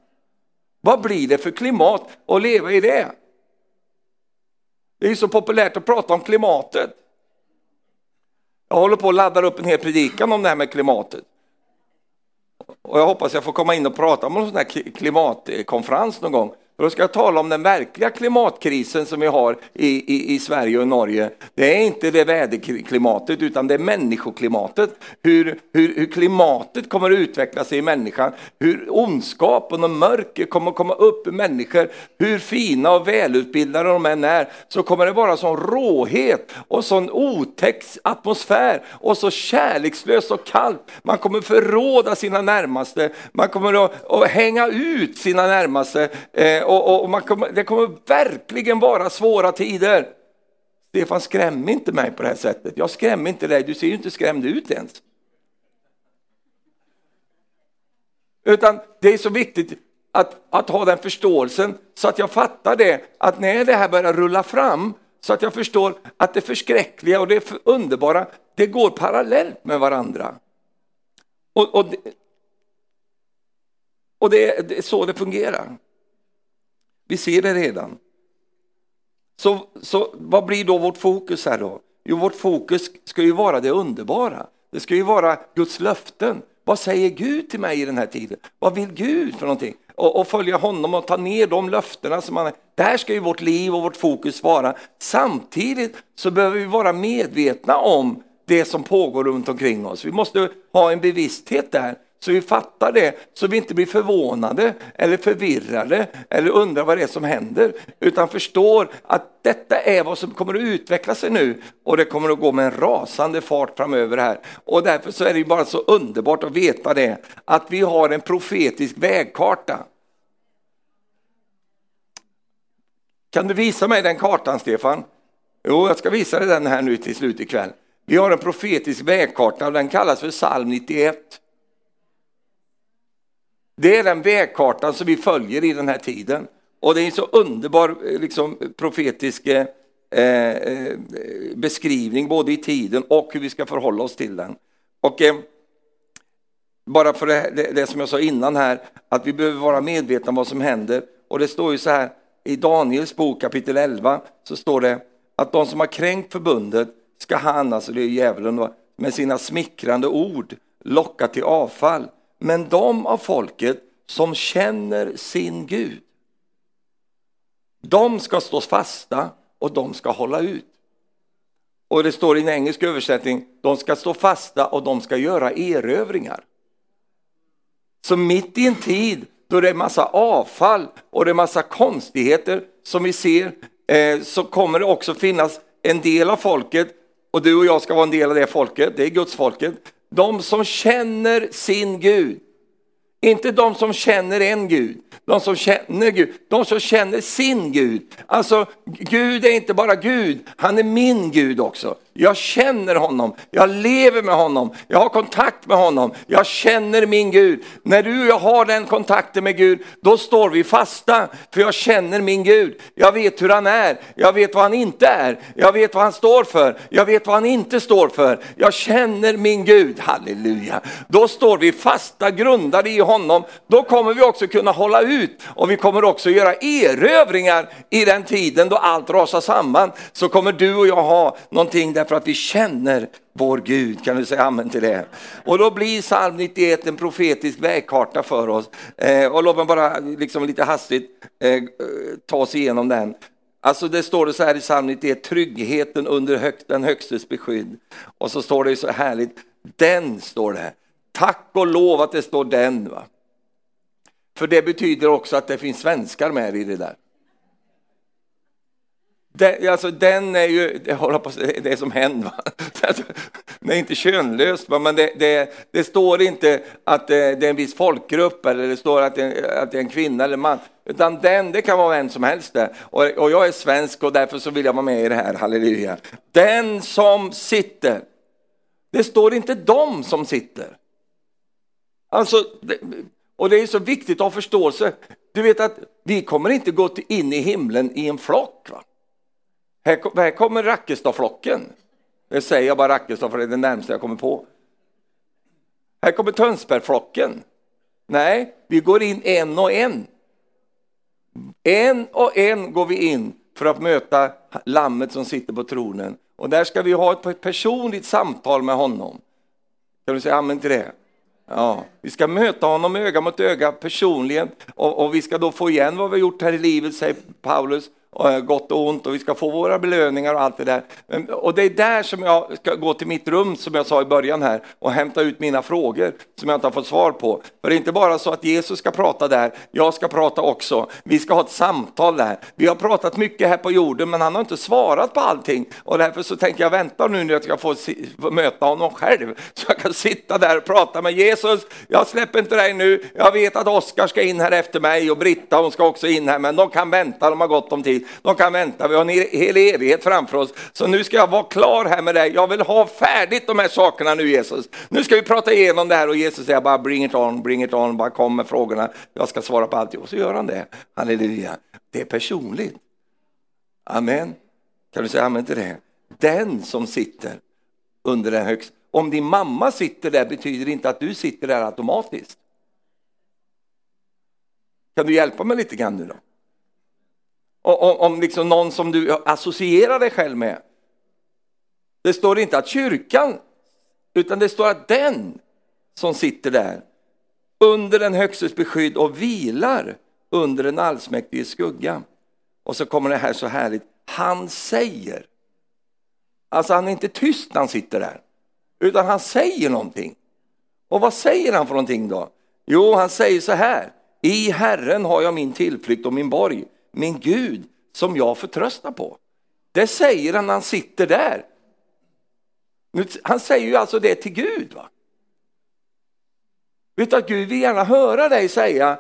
Vad blir det för klimat att leva i det? Det är ju så populärt att prata om klimatet. Jag håller på att ladda upp en hel predikan om det här med klimatet. Och jag hoppas jag får komma in och prata om en sån här klimatkonferens någon gång. Då ska jag tala om den verkliga klimatkrisen som vi har i, i, i Sverige och Norge. Det är inte det väderklimatet utan det är människoklimatet. Hur, hur, hur klimatet kommer att utveckla sig i människan. Hur ondskapen och mörker kommer att komma upp i människor. Hur fina och välutbildade de än är så kommer det vara sån råhet och sån otäck atmosfär och så kärlekslöst och kallt. Man kommer förråda sina närmaste. Man kommer att, att hänga ut sina närmaste. Eh, och, och man kommer, det kommer verkligen vara svåra tider. Stefan, skräm inte mig på det här sättet. Jag skrämmer inte dig, du ser ju inte skrämd ut ens. Utan det är så viktigt att, att ha den förståelsen så att jag fattar det, att när det här börjar rulla fram så att jag förstår att det förskräckliga och det underbara, det går parallellt med varandra. Och, och, det, och det, det är så det fungerar. Vi ser det redan. Så, så vad blir då vårt fokus här då? Jo, vårt fokus ska ju vara det underbara. Det ska ju vara Guds löften. Vad säger Gud till mig i den här tiden? Vad vill Gud för någonting? Och, och följa honom och ta ner de löftena som han... Där ska ju vårt liv och vårt fokus vara. Samtidigt så behöver vi vara medvetna om det som pågår runt omkring oss. Vi måste ha en bevissthet där så vi fattar det, så vi inte blir förvånade eller förvirrade eller undrar vad det är som händer, utan förstår att detta är vad som kommer att utveckla sig nu och det kommer att gå med en rasande fart framöver här. Och därför så är det bara så underbart att veta det, att vi har en profetisk vägkarta. Kan du visa mig den kartan, Stefan? Jo, jag ska visa dig den här nu till slut ikväll. Vi har en profetisk vägkarta och den kallas för psalm 91. Det är den vägkartan som vi följer i den här tiden. Och det är en så underbar eh, liksom, profetisk eh, eh, beskrivning både i tiden och hur vi ska förhålla oss till den. Och eh, bara för det, det, det, som jag sa innan här, att vi behöver vara medvetna om vad som händer. Och det står ju så här i Daniels bok kapitel 11 så står det att de som har kränkt förbundet ska han, alltså det är djävulen, med sina smickrande ord locka till avfall. Men de av folket som känner sin Gud, de ska stå fasta och de ska hålla ut. Och det står i en engelsk översättning, de ska stå fasta och de ska göra erövringar. Så mitt i en tid då det är massa avfall och det är massa konstigheter som vi ser, eh, så kommer det också finnas en del av folket, och du och jag ska vara en del av det folket, det är Guds folket, de som känner sin Gud. Inte de som känner en Gud, de som känner Gud, de som känner sin Gud. Alltså Gud är inte bara Gud, han är min Gud också. Jag känner honom, jag lever med honom, jag har kontakt med honom, jag känner min Gud. När du och jag har den kontakten med Gud, då står vi fasta, för jag känner min Gud. Jag vet hur han är, jag vet vad han inte är, jag vet vad han står för, jag vet vad han inte står för. Jag känner min Gud, halleluja. Då står vi fasta, grundade i honom. Då kommer vi också kunna hålla ut och vi kommer också göra erövringar i den tiden då allt rasar samman. Så kommer du och jag ha någonting där därför att vi känner vår Gud. Kan du säga amen till det? Och då blir psalm 91 en profetisk vägkarta för oss. Eh, och låt mig bara liksom lite hastigt eh, ta oss igenom den. Alltså det står det så här i psalm 91, tryggheten under hög, den högstes beskydd. Och så står det så härligt, Den står det. Tack och lov att det står den. Va? För det betyder också att det finns svenskar med i det där. Den, alltså den är ju, det, håller på, det är som hen, va? Alltså, den är inte könlöst, va? men det, det, det, står inte att eh, det, är en viss folkgrupp eller det står att det, att det är en kvinna eller man, utan den, det kan vara vem som helst det. Och, och jag är svensk och därför så vill jag vara med i det här, halleluja. Den som sitter, det står inte de som sitter. Alltså, och det är så viktigt att ha förståelse. Du vet att vi kommer inte gå in i himlen i en flock. Va? Här, här kommer Rackestadflocken. Det säger jag bara Rackestad för det är det närmaste jag kommer på. Här kommer Tönsbergflocken. Nej, vi går in en och en. En och en går vi in för att möta lammet som sitter på tronen. Och där ska vi ha ett personligt samtal med honom. Kan du säga amen till det? Ja, vi ska möta honom öga mot öga personligen och, och, vi ska då få igen vad vi har gjort här i livet, säger Paulus, gott och ont och vi ska få våra belöningar och allt det där. Och det är där som jag ska gå till mitt rum som jag sa i början här och hämta ut mina frågor som jag inte har fått svar på. För det är inte bara så att Jesus ska prata där, jag ska prata också. Vi ska ha ett samtal där. Vi har pratat mycket här på jorden men han har inte svarat på allting och därför så tänker jag vänta nu när jag ska få, få möta honom själv så jag kan sitta där och prata med Jesus. Jag släpper inte dig nu. Jag vet att Oskar ska in här efter mig och Britta hon ska också in här men de kan vänta, de har gott om tid de kan vänta, vi har en hel evighet framför oss. Så nu ska jag vara klar här med dig, jag vill ha färdigt de här sakerna nu Jesus. Nu ska vi prata igenom det här och Jesus säger bara bring it on, bring it on, bara kom med frågorna, jag ska svara på allt. Och så gör han det, halleluja. Det är personligt. Amen. Kan du säga amen till det? Den som sitter under den högsta, om din mamma sitter där betyder det inte att du sitter där automatiskt. Kan du hjälpa mig lite grann nu då? Om, om liksom någon som du associerar dig själv med. Det står inte att kyrkan, utan det står att den som sitter där under den högstes beskydd och vilar under den allsmäktige skugga. Och så kommer det här så härligt, han säger. Alltså han är inte tyst när han sitter där, utan han säger någonting. Och vad säger han för någonting då? Jo, han säger så här, i Herren har jag min tillflykt och min borg min Gud som jag förtröstar på. Det säger han när han sitter där. Han säger ju alltså det till Gud. Va? Vet du att Gud vill gärna höra dig säga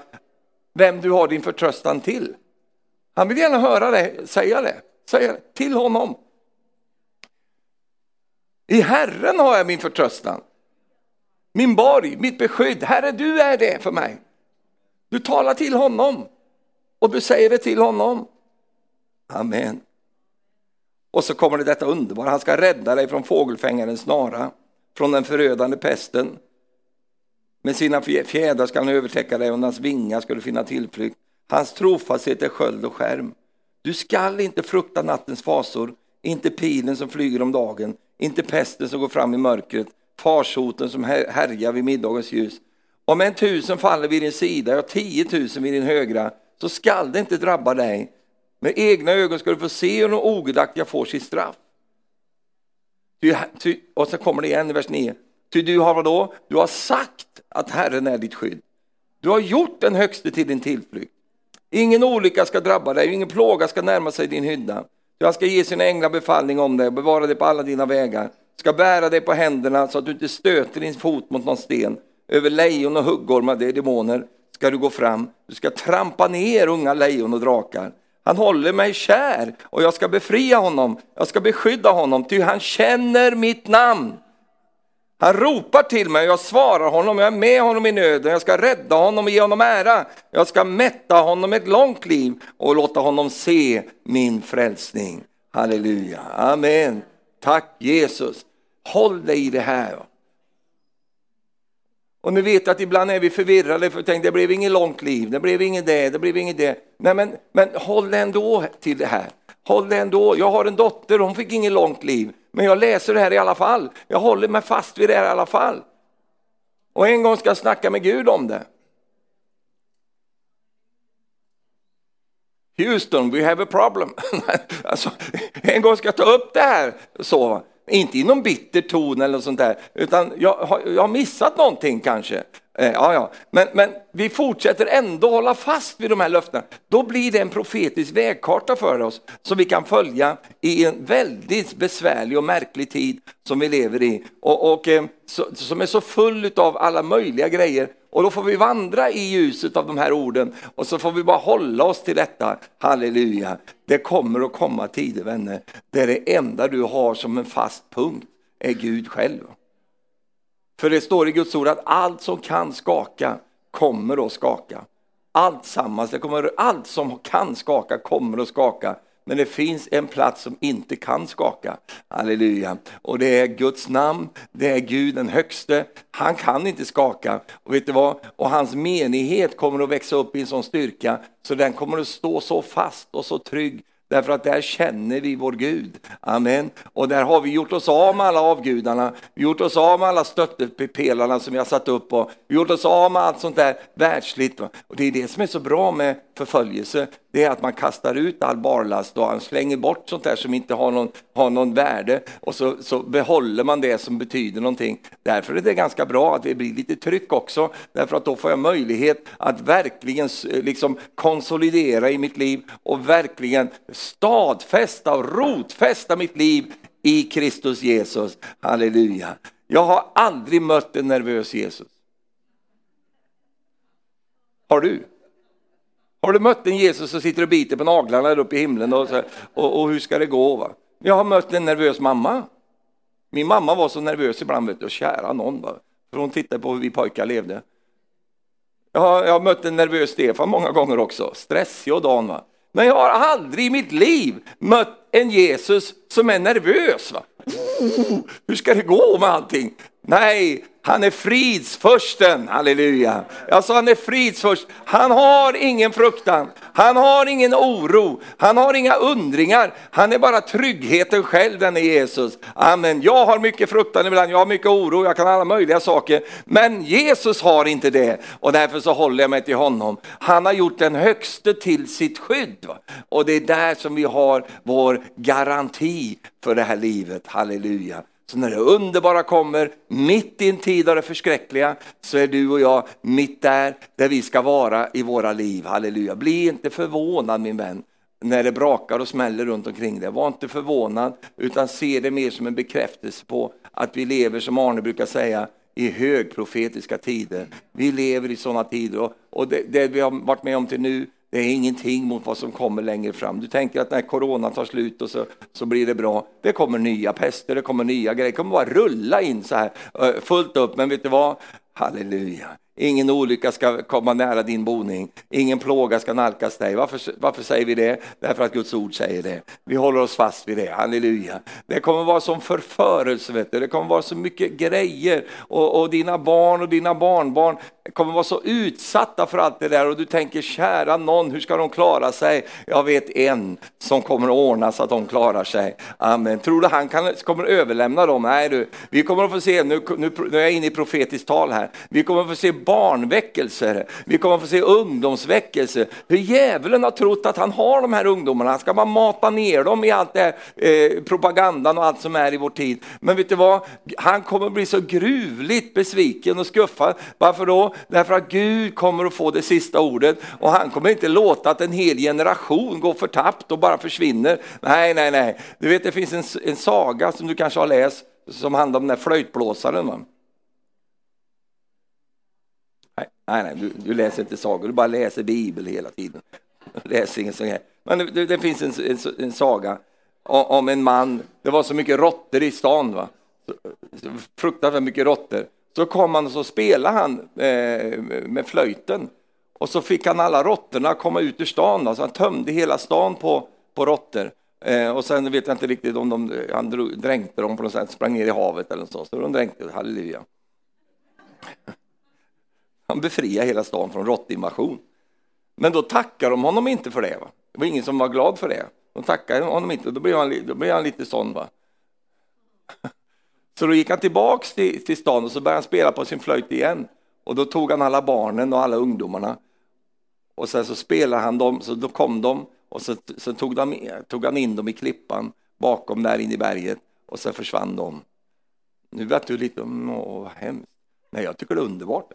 vem du har din förtröstan till. Han vill gärna höra dig säga det, säga det till honom. I Herren har jag min förtröstan. Min borg, mitt beskydd. Herre, du är det för mig. Du talar till honom och du säger det till honom. Amen. Och så kommer det detta underbara, han ska rädda dig från fågelfängarens snara, från den förödande pesten. Med sina fjädrar ska han övertäcka dig och hans vingar ska du finna tillflykt. Hans trofasthet är sköld och skärm. Du skall inte frukta nattens fasor, inte pilen som flyger om dagen, inte pesten som går fram i mörkret, farsoten som härjar vid middagens ljus. Om en tusen faller vid din sida, och tiotusen vid din högra, så skall det inte drabba dig. Med egna ögon ska du få se hur de ogudaktiga får sitt straff. Ty, ty, och så kommer det igen i vers 9. Ty du har vadå? Du har sagt att Herren är ditt skydd. Du har gjort den högste till din tillflykt. Ingen olycka ska drabba dig, ingen plåga ska närma sig din hydda. Han ska ge sina änglar befallning om dig och bevara dig på alla dina vägar. Ska bära dig på händerna så att du inte stöter din fot mot någon sten. Över lejon och huggormar, det är demoner, ska du gå fram. Du ska trampa ner unga lejon och drakar. Han håller mig kär och jag ska befria honom. Jag ska beskydda honom, ty han känner mitt namn. Han ropar till mig och jag svarar honom, jag är med honom i nöden, jag ska rädda honom och ge honom ära. Jag ska mätta honom ett långt liv och låta honom se min frälsning. Halleluja, amen. Tack Jesus. Håll dig i det här. Och nu vet jag att ibland är vi förvirrade för tänk, det blev inget långt liv, det blev inget det, det blev inget det. Nej, men, men håll ändå till det här. Håll det ändå. Jag har en dotter, hon fick inget långt liv, men jag läser det här i alla fall. Jag håller mig fast vid det här i alla fall. Och en gång ska jag snacka med Gud om det. Houston, we have a problem. alltså, en gång ska jag ta upp det här. Så. Inte i någon bitter ton eller något sånt där, utan jag har, jag har missat någonting kanske. Eh, ja, ja. Men, men vi fortsätter ändå hålla fast vid de här löftena. Då blir det en profetisk vägkarta för oss som vi kan följa i en väldigt besvärlig och märklig tid som vi lever i. Och, och eh, så, som är så full av alla möjliga grejer. Och då får vi vandra i ljuset av de här orden och så får vi bara hålla oss till detta. Halleluja. Det kommer att komma tider vänner, där det enda du har som en fast punkt är Gud själv. För det står i Guds ord att allt som kan skaka kommer att skaka. Allt sammans, det kommer, allt som kan skaka kommer att skaka. Men det finns en plats som inte kan skaka. Halleluja. Och det är Guds namn, det är Gud den högste. Han kan inte skaka. Och vet du vad? Och hans menighet kommer att växa upp i en sån styrka så den kommer att stå så fast och så trygg Därför att där känner vi vår Gud. Amen. Och där har vi gjort oss av med alla avgudarna, vi gjort oss av med alla stöttepelarna som vi har satt upp och vi gjort oss av med allt sånt där världsligt. Och det är det som är så bra med förföljelse, det är att man kastar ut all barlast och han slänger bort sånt där som inte har någon, har någon värde och så, så behåller man det som betyder någonting. Därför är det ganska bra att det blir lite tryck också, därför att då får jag möjlighet att verkligen eh, liksom konsolidera i mitt liv och verkligen stadfästa och rotfästa mitt liv i Kristus Jesus. Halleluja. Jag har aldrig mött en nervös Jesus. Har du? Har du mött en Jesus som sitter och biter på naglarna där uppe i himlen och, så, och, och, hur ska det gå? Va? Jag har mött en nervös mamma. Min mamma var så nervös ibland, vet du, och kära någon. Va? För hon tittade på hur vi pojkar levde. Jag har, jag har mött en nervös Stefan många gånger också, stressig och dan. Va? Men jag har aldrig i mitt liv mött en Jesus som är nervös. Va? Hur ska det gå med allting? Nej, han är fridsförsten, halleluja. Jag sa han är fridsförst. Han har ingen fruktan, han har ingen oro, han har inga undringar. Han är bara tryggheten själv, den är Jesus. Amen. Jag har mycket fruktan ibland, jag har mycket oro, jag kan alla möjliga saker. Men Jesus har inte det och därför så håller jag mig till honom. Han har gjort den högste till sitt skydd. Och det är där som vi har vår garanti för det här livet, halleluja. Så när det underbara kommer, mitt i en tid av det förskräckliga, så är du och jag mitt där, där vi ska vara i våra liv. Halleluja. Bli inte förvånad min vän, när det brakar och smäller runt omkring dig. Var inte förvånad, utan se det mer som en bekräftelse på att vi lever, som Arne brukar säga, i högprofetiska tider. Vi lever i sådana tider och, och det, det vi har varit med om till nu, det är ingenting mot vad som kommer längre fram. Du tänker att när corona tar slut och så, så blir det bra. Det kommer nya pester, det kommer nya grejer. Det kommer bara rulla in så här fullt upp. Men vet du vad? Halleluja. Ingen olycka ska komma nära din boning, ingen plåga ska nalkas dig. Varför, varför säger vi det? Därför att Guds ord säger det. Vi håller oss fast vid det, halleluja. Det kommer vara som förförelse, vet du. det kommer vara så mycket grejer och, och dina barn och dina barnbarn kommer vara så utsatta för allt det där och du tänker kära någon, hur ska de klara sig? Jag vet en som kommer att ordna så att de klarar sig. Amen. Tror du han kan, kommer att överlämna dem? Nej du, vi kommer att få se, nu, nu, nu är jag inne i profetiskt tal här, vi kommer att få se barnväckelser, vi kommer att få se ungdomsväckelser. Hur djävulen har trott att han har de här ungdomarna, han ska bara mata ner dem i allt det här, eh, propagandan och allt som är i vår tid. Men vet du vad, han kommer att bli så gruvligt besviken och skuffad. Varför då? Därför att Gud kommer att få det sista ordet och han kommer inte låta att en hel generation går förtappt och bara försvinner. Nej, nej, nej. Du vet, det finns en, en saga som du kanske har läst som handlar om den där flöjtblåsaren. Va? Nej, nej, nej du, du, läser inte sagor, du bara läser Bibel hela tiden. Läser ingen sån här. Men det, det finns en, en, en, saga om en man, det var så mycket råttor i stan. Va? Fruktansvärt mycket råttor. Så kom han och så spelade han eh, med flöjten. Och så fick han alla råttorna komma ut ur stan. Då. Så han tömde hela stan på, på råttor. Eh, och sen vet jag inte riktigt om de, han drog, dränkte dem på något sätt, sprang ner i havet eller så. Så de dränkte, halleluja. Han befriade hela stan från råttinvasion. Men då tackar de honom inte för det. Va? Det var ingen som var glad för det. De tackade honom inte, då blev han, då blev han lite sån. Va? Så då gick han tillbaks till, till stan och så började han spela på sin flöjt igen. Och då tog han alla barnen och alla ungdomarna. Och sen så spelade han dem, så då kom de och så, så tog, de, tog han in dem i klippan bakom där inne i berget. och sen försvann de. Nu vet du lite om vad hemskt. Nej, jag tycker det är underbart.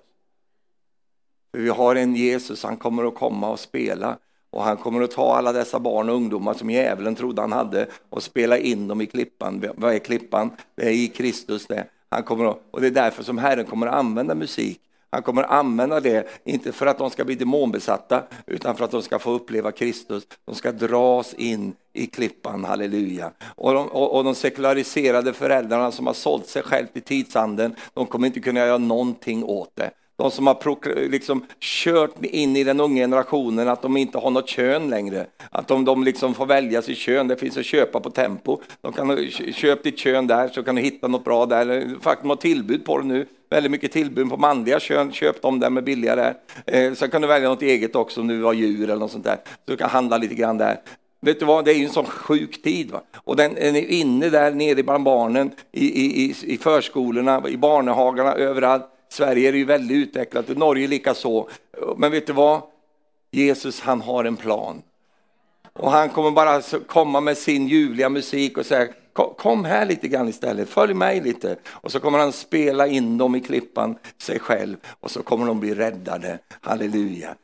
För vi har en Jesus, han kommer att komma och spela och han kommer att ta alla dessa barn och ungdomar som djävulen trodde han hade och spela in dem i klippan. Vad är klippan? Det är i Kristus det. Han kommer att, och det är därför som Herren kommer att använda musik. Han kommer att använda det, inte för att de ska bli demonbesatta, utan för att de ska få uppleva Kristus. De ska dras in i klippan, halleluja. Och de, och, och de sekulariserade föräldrarna som har sålt sig själv till tidsanden, de kommer inte kunna göra någonting åt det. De som har liksom kört in i den unga generationen att de inte har något kön längre. Att de, de liksom får välja sitt kön, det finns att köpa på Tempo. De kan köpa ditt kön där så kan du hitta något bra där. Faktum de har tillbud på det nu. Väldigt mycket tillbud på manliga kön, köp dem där med billigare. Eh, sen kan du välja något eget också om du har djur eller något sånt där. Så du kan handla lite grann där. Vet du vad, det är ju en sån sjuk tid. Va? Och den är inne där nere bland barnen, i, i, i förskolorna, i barnehagarna, överallt. Sverige är ju väldigt utvecklat, och Norge lika så. Men vet du vad? Jesus han har en plan. Och han kommer bara komma med sin ljuvliga musik och säga kom här lite grann istället, följ mig lite. Och så kommer han spela in dem i klippan, sig själv, och så kommer de bli räddade. Halleluja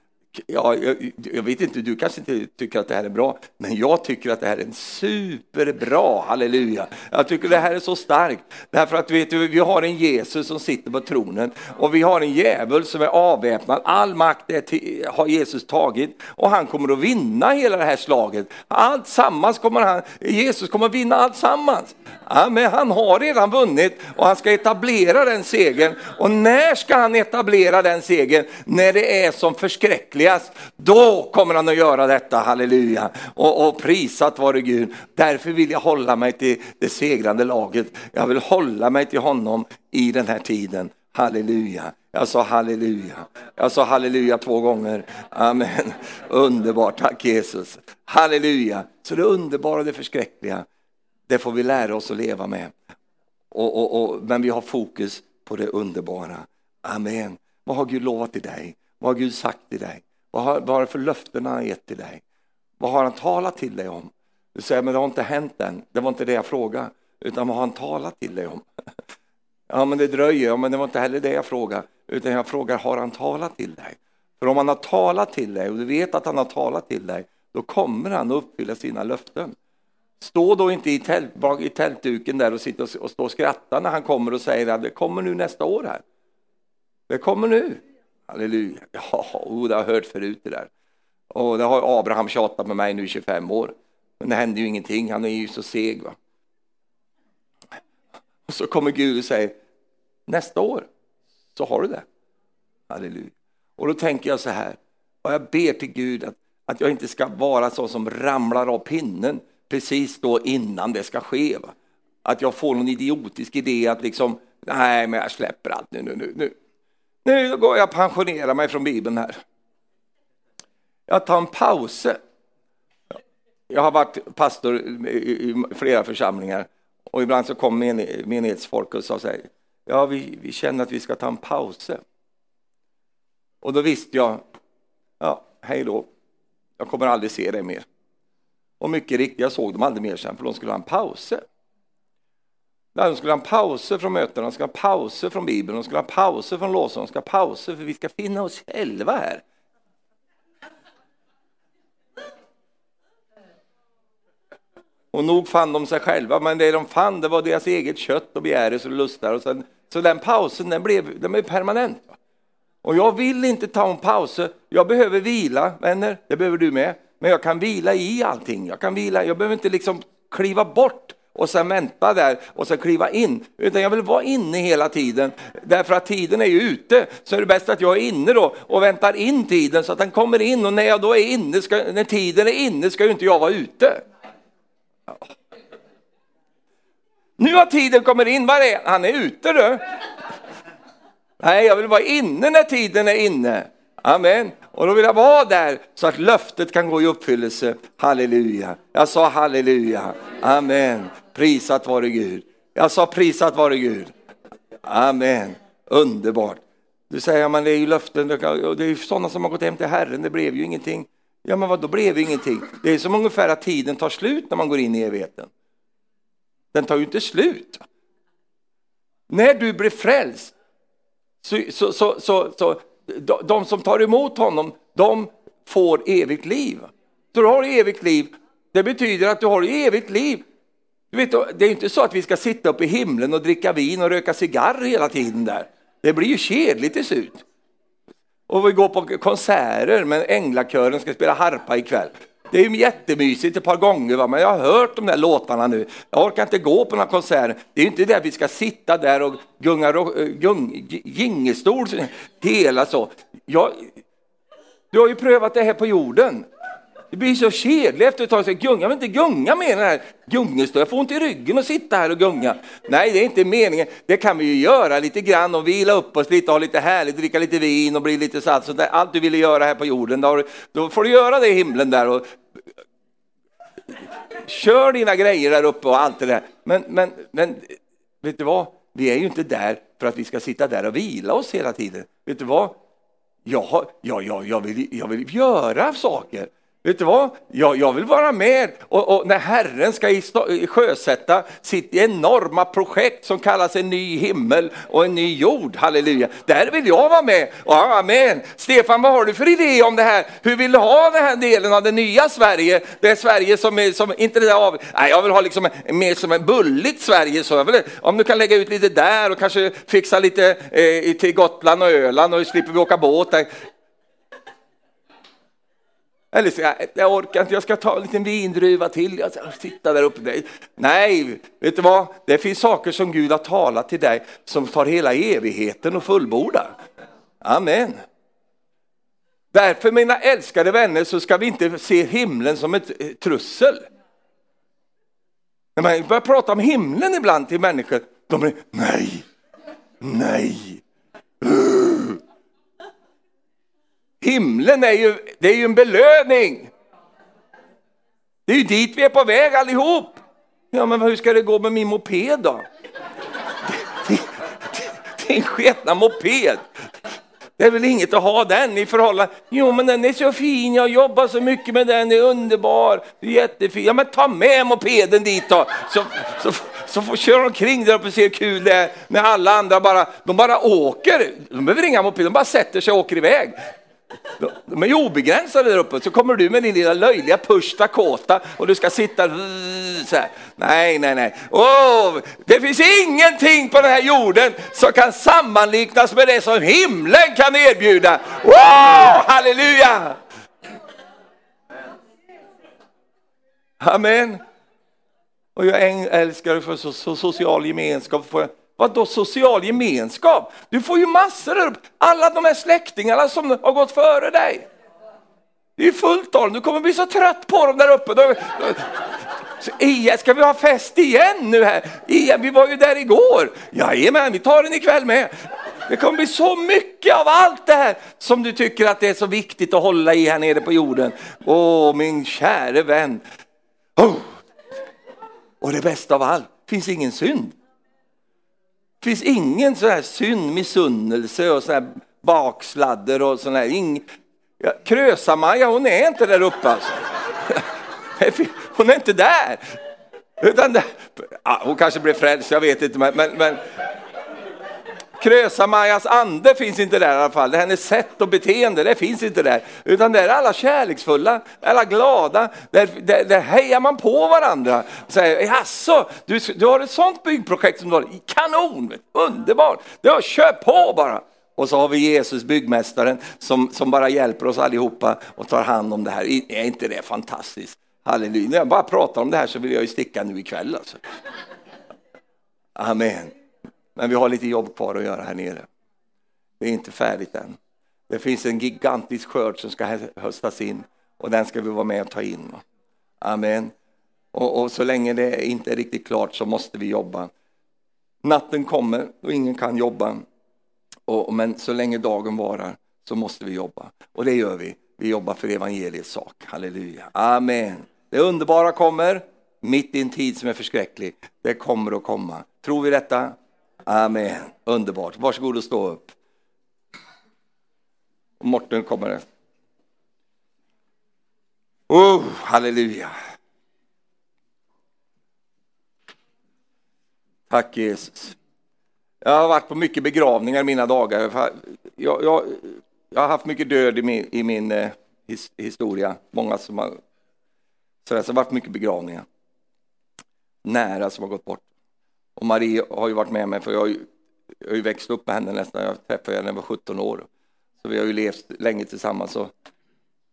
ja, jag, jag, vet inte, du kanske inte tycker att det här är bra, men jag tycker att det här är en superbra, halleluja. Jag tycker det här är så starkt, därför att vet du, vi har en Jesus som sitter på tronen och vi har en djävul som är avväpnad. All makt till, har Jesus tagit och han kommer att vinna hela det här slaget. Allt sammans kommer han, Jesus kommer att vinna allt sammans. Ja, men han har redan vunnit och han ska etablera den segern. Och när ska han etablera den segern? När det är som förskräckligast. Då kommer han att göra detta, halleluja. Och, och prisat vare Gud. Därför vill jag hålla mig till det segrande laget. Jag vill hålla mig till honom i den här tiden. Halleluja. Jag sa halleluja. Jag sa halleluja två gånger. Amen. Underbart, tack Jesus. Halleluja. Så det underbara och det förskräckliga det får vi lära oss att leva med. Och, och, och, men vi har fokus på det underbara. Amen. Vad har Gud lovat till dig? Vad har Gud sagt till dig? Vad har, vad har det för löften han gett till dig? Vad har han talat till dig om? Du säger, men det har inte hänt än. Det var inte det jag frågade. Utan vad har han talat till dig om? Ja, men det dröjer. Ja, men det var inte heller det jag frågade. Utan jag frågar, har han talat till dig? För om han har talat till dig och du vet att han har talat till dig, då kommer han att uppfylla sina löften. Stå då inte i, tält, i tältduken där och sitta och, och stå och skratta när han kommer och säger att det kommer nu nästa år här. Det kommer nu. Halleluja. Ja, oh, det har jag hört förut det där. Och det har Abraham tjatat med mig nu i 25 år. Men det händer ju ingenting, han är ju så seg. Va? Och så kommer Gud och säger, nästa år så har du det. Halleluja. Och då tänker jag så här, och jag ber till Gud att, att jag inte ska vara så som ramlar av pinnen precis då innan det ska ske. Va? Att jag får någon idiotisk idé att liksom, nej men jag släpper allt nu, nu, nu. Nu, nu går jag och pensionerar mig från Bibeln här. Jag tar en paus. Jag har varit pastor i flera församlingar och ibland så kom menighetsfolk och sa så här, ja vi, vi känner att vi ska ta en paus. Och då visste jag, ja hej då, jag kommer aldrig se dig mer. Och mycket riktigt, jag såg dem aldrig mer sen, för de skulle ha en paus. De skulle ha pauser från mötena, de skulle ha pauser från Bibeln, de skulle ha pauser från lovsång, de skulle ha pauser för vi ska finna oss själva här. Och nog fann de sig själva, men det de fann det var deras eget kött och begärelser och lustar. Och sen, så den pausen den blev, den blev permanent. Och jag vill inte ta en paus, jag behöver vila, vänner, det behöver du med. Men jag kan vila i allting. Jag kan vila, jag behöver inte liksom kliva bort och sen vänta där och sen kliva in. Utan jag vill vara inne hela tiden. Därför att tiden är ju ute. Så är det bäst att jag är inne då och väntar in tiden så att den kommer in. Och när jag då är inne, ska, när tiden är inne ska ju inte jag vara ute. Nu har tiden kommit in, var är han? är ute du. Nej, jag vill vara inne när tiden är inne. Amen. Och då vill jag vara där så att löftet kan gå i uppfyllelse. Halleluja. Jag sa halleluja. Amen. Prisat vare Gud. Jag sa prisat vare Gud. Amen. Underbart. Du säger, ja, men det är ju löften, det är ju sådana som har gått hem till Herren, det blev ju ingenting. Ja, men vad då blev det ingenting. Det är som ungefär att tiden tar slut när man går in i evigheten. den tar ju inte slut. När du blir frälst, så, så, så, så, så de som tar emot honom, de får evigt liv. Så du har evigt liv, det betyder att du har evigt liv. Du vet, det är inte så att vi ska sitta uppe i himlen och dricka vin och röka cigarr hela tiden där. Det blir ju kedligt till slut. Och vi går på konserter, men Änglakören ska spela harpa ikväll. Det är ju jättemysigt ett par gånger, va? men jag har hört de där låtarna nu. Jag orkar inte gå på några konserter. Det är ju inte det att vi ska sitta där och gunga eh, gung, gingestol hela så. Jag, du har ju prövat det här på jorden. Det blir så kedligt efter ett tag. Så gunga, jag vill inte gunga med den här gungestol. Jag får ont i ryggen och sitta här och gunga. Nej, det är inte meningen. Det kan vi ju göra lite grann och vila upp oss lite, ha lite härligt, dricka lite vin och bli lite satt. Så där, allt du ville göra här på jorden, då, då får du göra det i himlen där. Och, kör dina grejer där uppe och allt det där. Men, men, men vet du vad? Vi är ju inte där för att vi ska sitta där och vila oss hela tiden. Vet du vad? Jag, jag, jag, jag, vill, jag vill göra saker. Vet du vad? Jag, jag vill vara med och, och när Herren ska sjösätta sitt enorma projekt som kallas en ny himmel och en ny jord. Halleluja! Där vill jag vara med. Amen! Stefan, vad har du för idé om det här? Hur vill du ha den här delen av det nya Sverige? Det Sverige som är, som, inte det där av, nej, jag vill ha liksom mer som en bulligt Sverige. Så jag vill, om du kan lägga ut lite där och kanske fixa lite eh, till Gotland och Öland och slipper vi åka båt där. Eller så, jag, jag orkar inte, jag ska ta en liten vindruva till, jag ska sitta där uppe. Nej, vet du vad? Det finns saker som Gud har talat till dig som tar hela evigheten och fullbordar. Amen. Därför mina älskade vänner så ska vi inte se himlen som ett eh, trussel. När man börjar prata om himlen ibland till människor, de är nej, nej. Himlen är ju, det är ju en belöning. Det är ju dit vi är på väg allihop. Ja, men hur ska det gå med min moped då? Din sketna moped. Det är väl inget att ha den i förhållande. Jo, men den är så fin. Jag jobbar så mycket med den. Det är underbar. Det är jättefin. Ja, men ta med mopeden dit då. Så, så, så får köra omkring där uppe och se hur kul det är när alla andra bara, de bara åker. De behöver inga mopeder. De bara sätter sig och åker iväg. De är ju obegränsade där uppe, så kommer du med din lilla löjliga Push Dakota och du ska sitta så här. Nej, nej, nej. Oh, det finns ingenting på den här jorden som kan sammanliknas med det som himlen kan erbjuda. Oh, halleluja! Amen. Och jag älskar för så, så social gemenskap. För vad då social gemenskap? Du får ju massor av. Alla de här släktingarna som har gått före dig. Det är fullt av dem. Du kommer bli så trött på dem där uppe. Så då, ska vi ha fest igen nu här? Igen, vi var ju där igår. Jajamän, vi tar den ikväll med. Det kommer bli så mycket av allt det här som du tycker att det är så viktigt att hålla i här nere på jorden. Åh, min käre vän. Oh. Och det bästa av allt, finns ingen synd. Det finns ingen sån här synd, missunnelse och sån här baksladder och sån här. Ing... Ja, Krösa-Maja, hon är inte där uppe alltså. Hon är inte där. Utan där... Ja, hon kanske blev frälst, jag vet inte. Men, men, men... Krösa-Majas ande finns inte där i alla fall. Hennes sätt och beteende, det finns inte där. Utan där är alla kärleksfulla, alla glada. Där, där, där hejar man på varandra. Säger, jaså, du, du har ett sånt byggprojekt som du har. Kanon, underbart. Ja, kör på bara. Och så har vi Jesus, byggmästaren, som, som bara hjälper oss allihopa och tar hand om det här. Är inte det fantastiskt? Halleluja. När jag bara pratar om det här så vill jag ju sticka nu ikväll. Alltså. Amen. Men vi har lite jobb kvar att göra här nere. Det är inte färdigt än. Det finns en gigantisk skörd som ska höstas in och den ska vi vara med och ta in. Amen. Och, och, så länge det inte är riktigt klart så måste vi jobba. Natten kommer och ingen kan jobba. Och, men så länge dagen varar så måste vi jobba. Och det gör vi. Vi jobbar för evangeliets sak. Halleluja. Amen. Det underbara kommer mitt i en tid som är förskräcklig. Det kommer att komma. Tror vi detta? Amen. Underbart. Varsågod och stå upp. Morten kommer. Oh, halleluja. Tack Jesus. Jag har varit på mycket begravningar i mina dagar. Jag, jag, jag har haft mycket död i min, i min eh, his, historia. Många som har... Så det har varit mycket begravningar. Nära som har gått bort. Och Marie har ju varit med mig, för jag har ju, jag har ju växt upp med henne nästan. Jag träffade henne när jag var 17 år. Så vi har ju levt länge tillsammans och,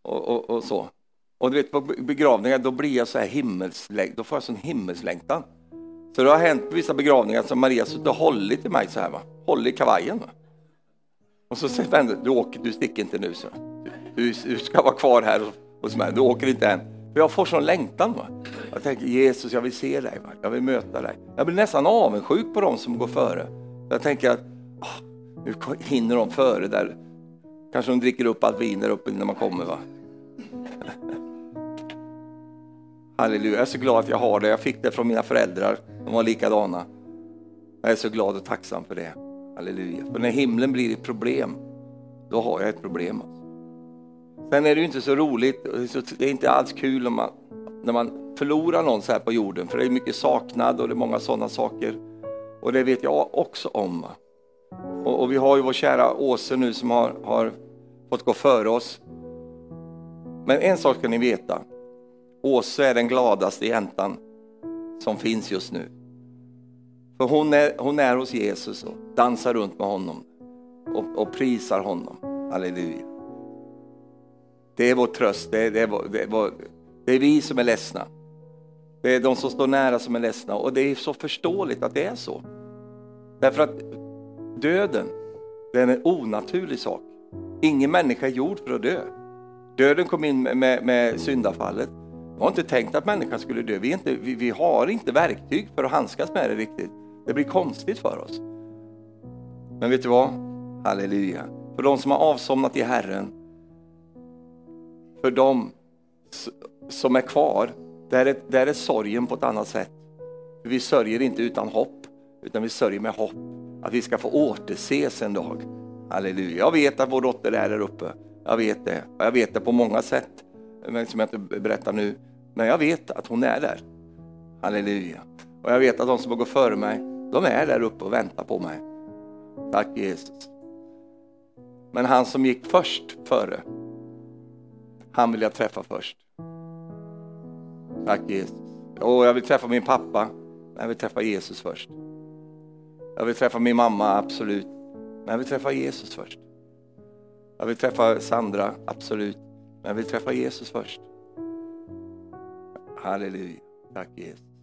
och, och, och så. Och du vet på begravningar då blir jag så här himmelslängtan, då får jag sån himmelslängtan. Så det har hänt på vissa begravningar som Maria suttit och hållit i mig så här va, hållit i kavajen. Va? Och så säger vänner, du åker, du sticker inte nu så. Du, du ska vara kvar här hos mig, du åker inte än. För jag får sån längtan. Va? Jag tänker Jesus, jag vill se dig, va? jag vill möta dig. Jag blir nästan avundsjuk på dem som går före. Jag tänker att oh, nu hinner de före där. Kanske de dricker upp allt vin där uppe när man kommer. va. Halleluja, jag är så glad att jag har det. Jag fick det från mina föräldrar, de var likadana. Jag är så glad och tacksam för det. Halleluja. För när himlen blir ett problem, då har jag ett problem. Alltså. Sen är det ju inte så roligt, det är inte alls kul om man, när man förlorar någon så här på jorden, för det är mycket saknad och det är många sådana saker. Och det vet jag också om. Och, och vi har ju vår kära Åse nu som har, har fått gå före oss. Men en sak ska ni veta, Åse är den gladaste jäntan som finns just nu. För hon är, hon är hos Jesus och dansar runt med honom och, och prisar honom. Halleluja. Det är vår tröst, det är, det, är vår, det, är vår, det är vi som är ledsna. Det är de som står nära som är ledsna och det är så förståeligt att det är så. Därför att döden, den är en onaturlig sak. Ingen människa är gjord för att dö. Döden kom in med, med, med syndafallet jag har inte tänkt att människan skulle dö. Vi, inte, vi, vi, har inte verktyg för att handskas med det riktigt. Det blir konstigt för oss. Men vet du vad? Halleluja. För de som har avsomnat i Herren, för dem som är kvar, där är, där är sorgen på ett annat sätt. Vi sörjer inte utan hopp, utan vi sörjer med hopp att vi ska få återses en dag. Halleluja. Jag vet att vår dotter är där uppe. Jag vet det. Jag vet det på många sätt som jag inte berättar nu. Men jag vet att hon är där. Halleluja. Och jag vet att de som har gått före mig, de är där uppe och väntar på mig. Tack Jesus. Men han som gick först före, han vill jag träffa först. Tack Jesus. Och jag vill träffa min pappa, men jag vill träffa Jesus först. Jag vill träffa min mamma, absolut. Men jag vill träffa Jesus först. Jag vill träffa Sandra, absolut. Men jag vill träffa Jesus först. Halleluja. Tack Jesus.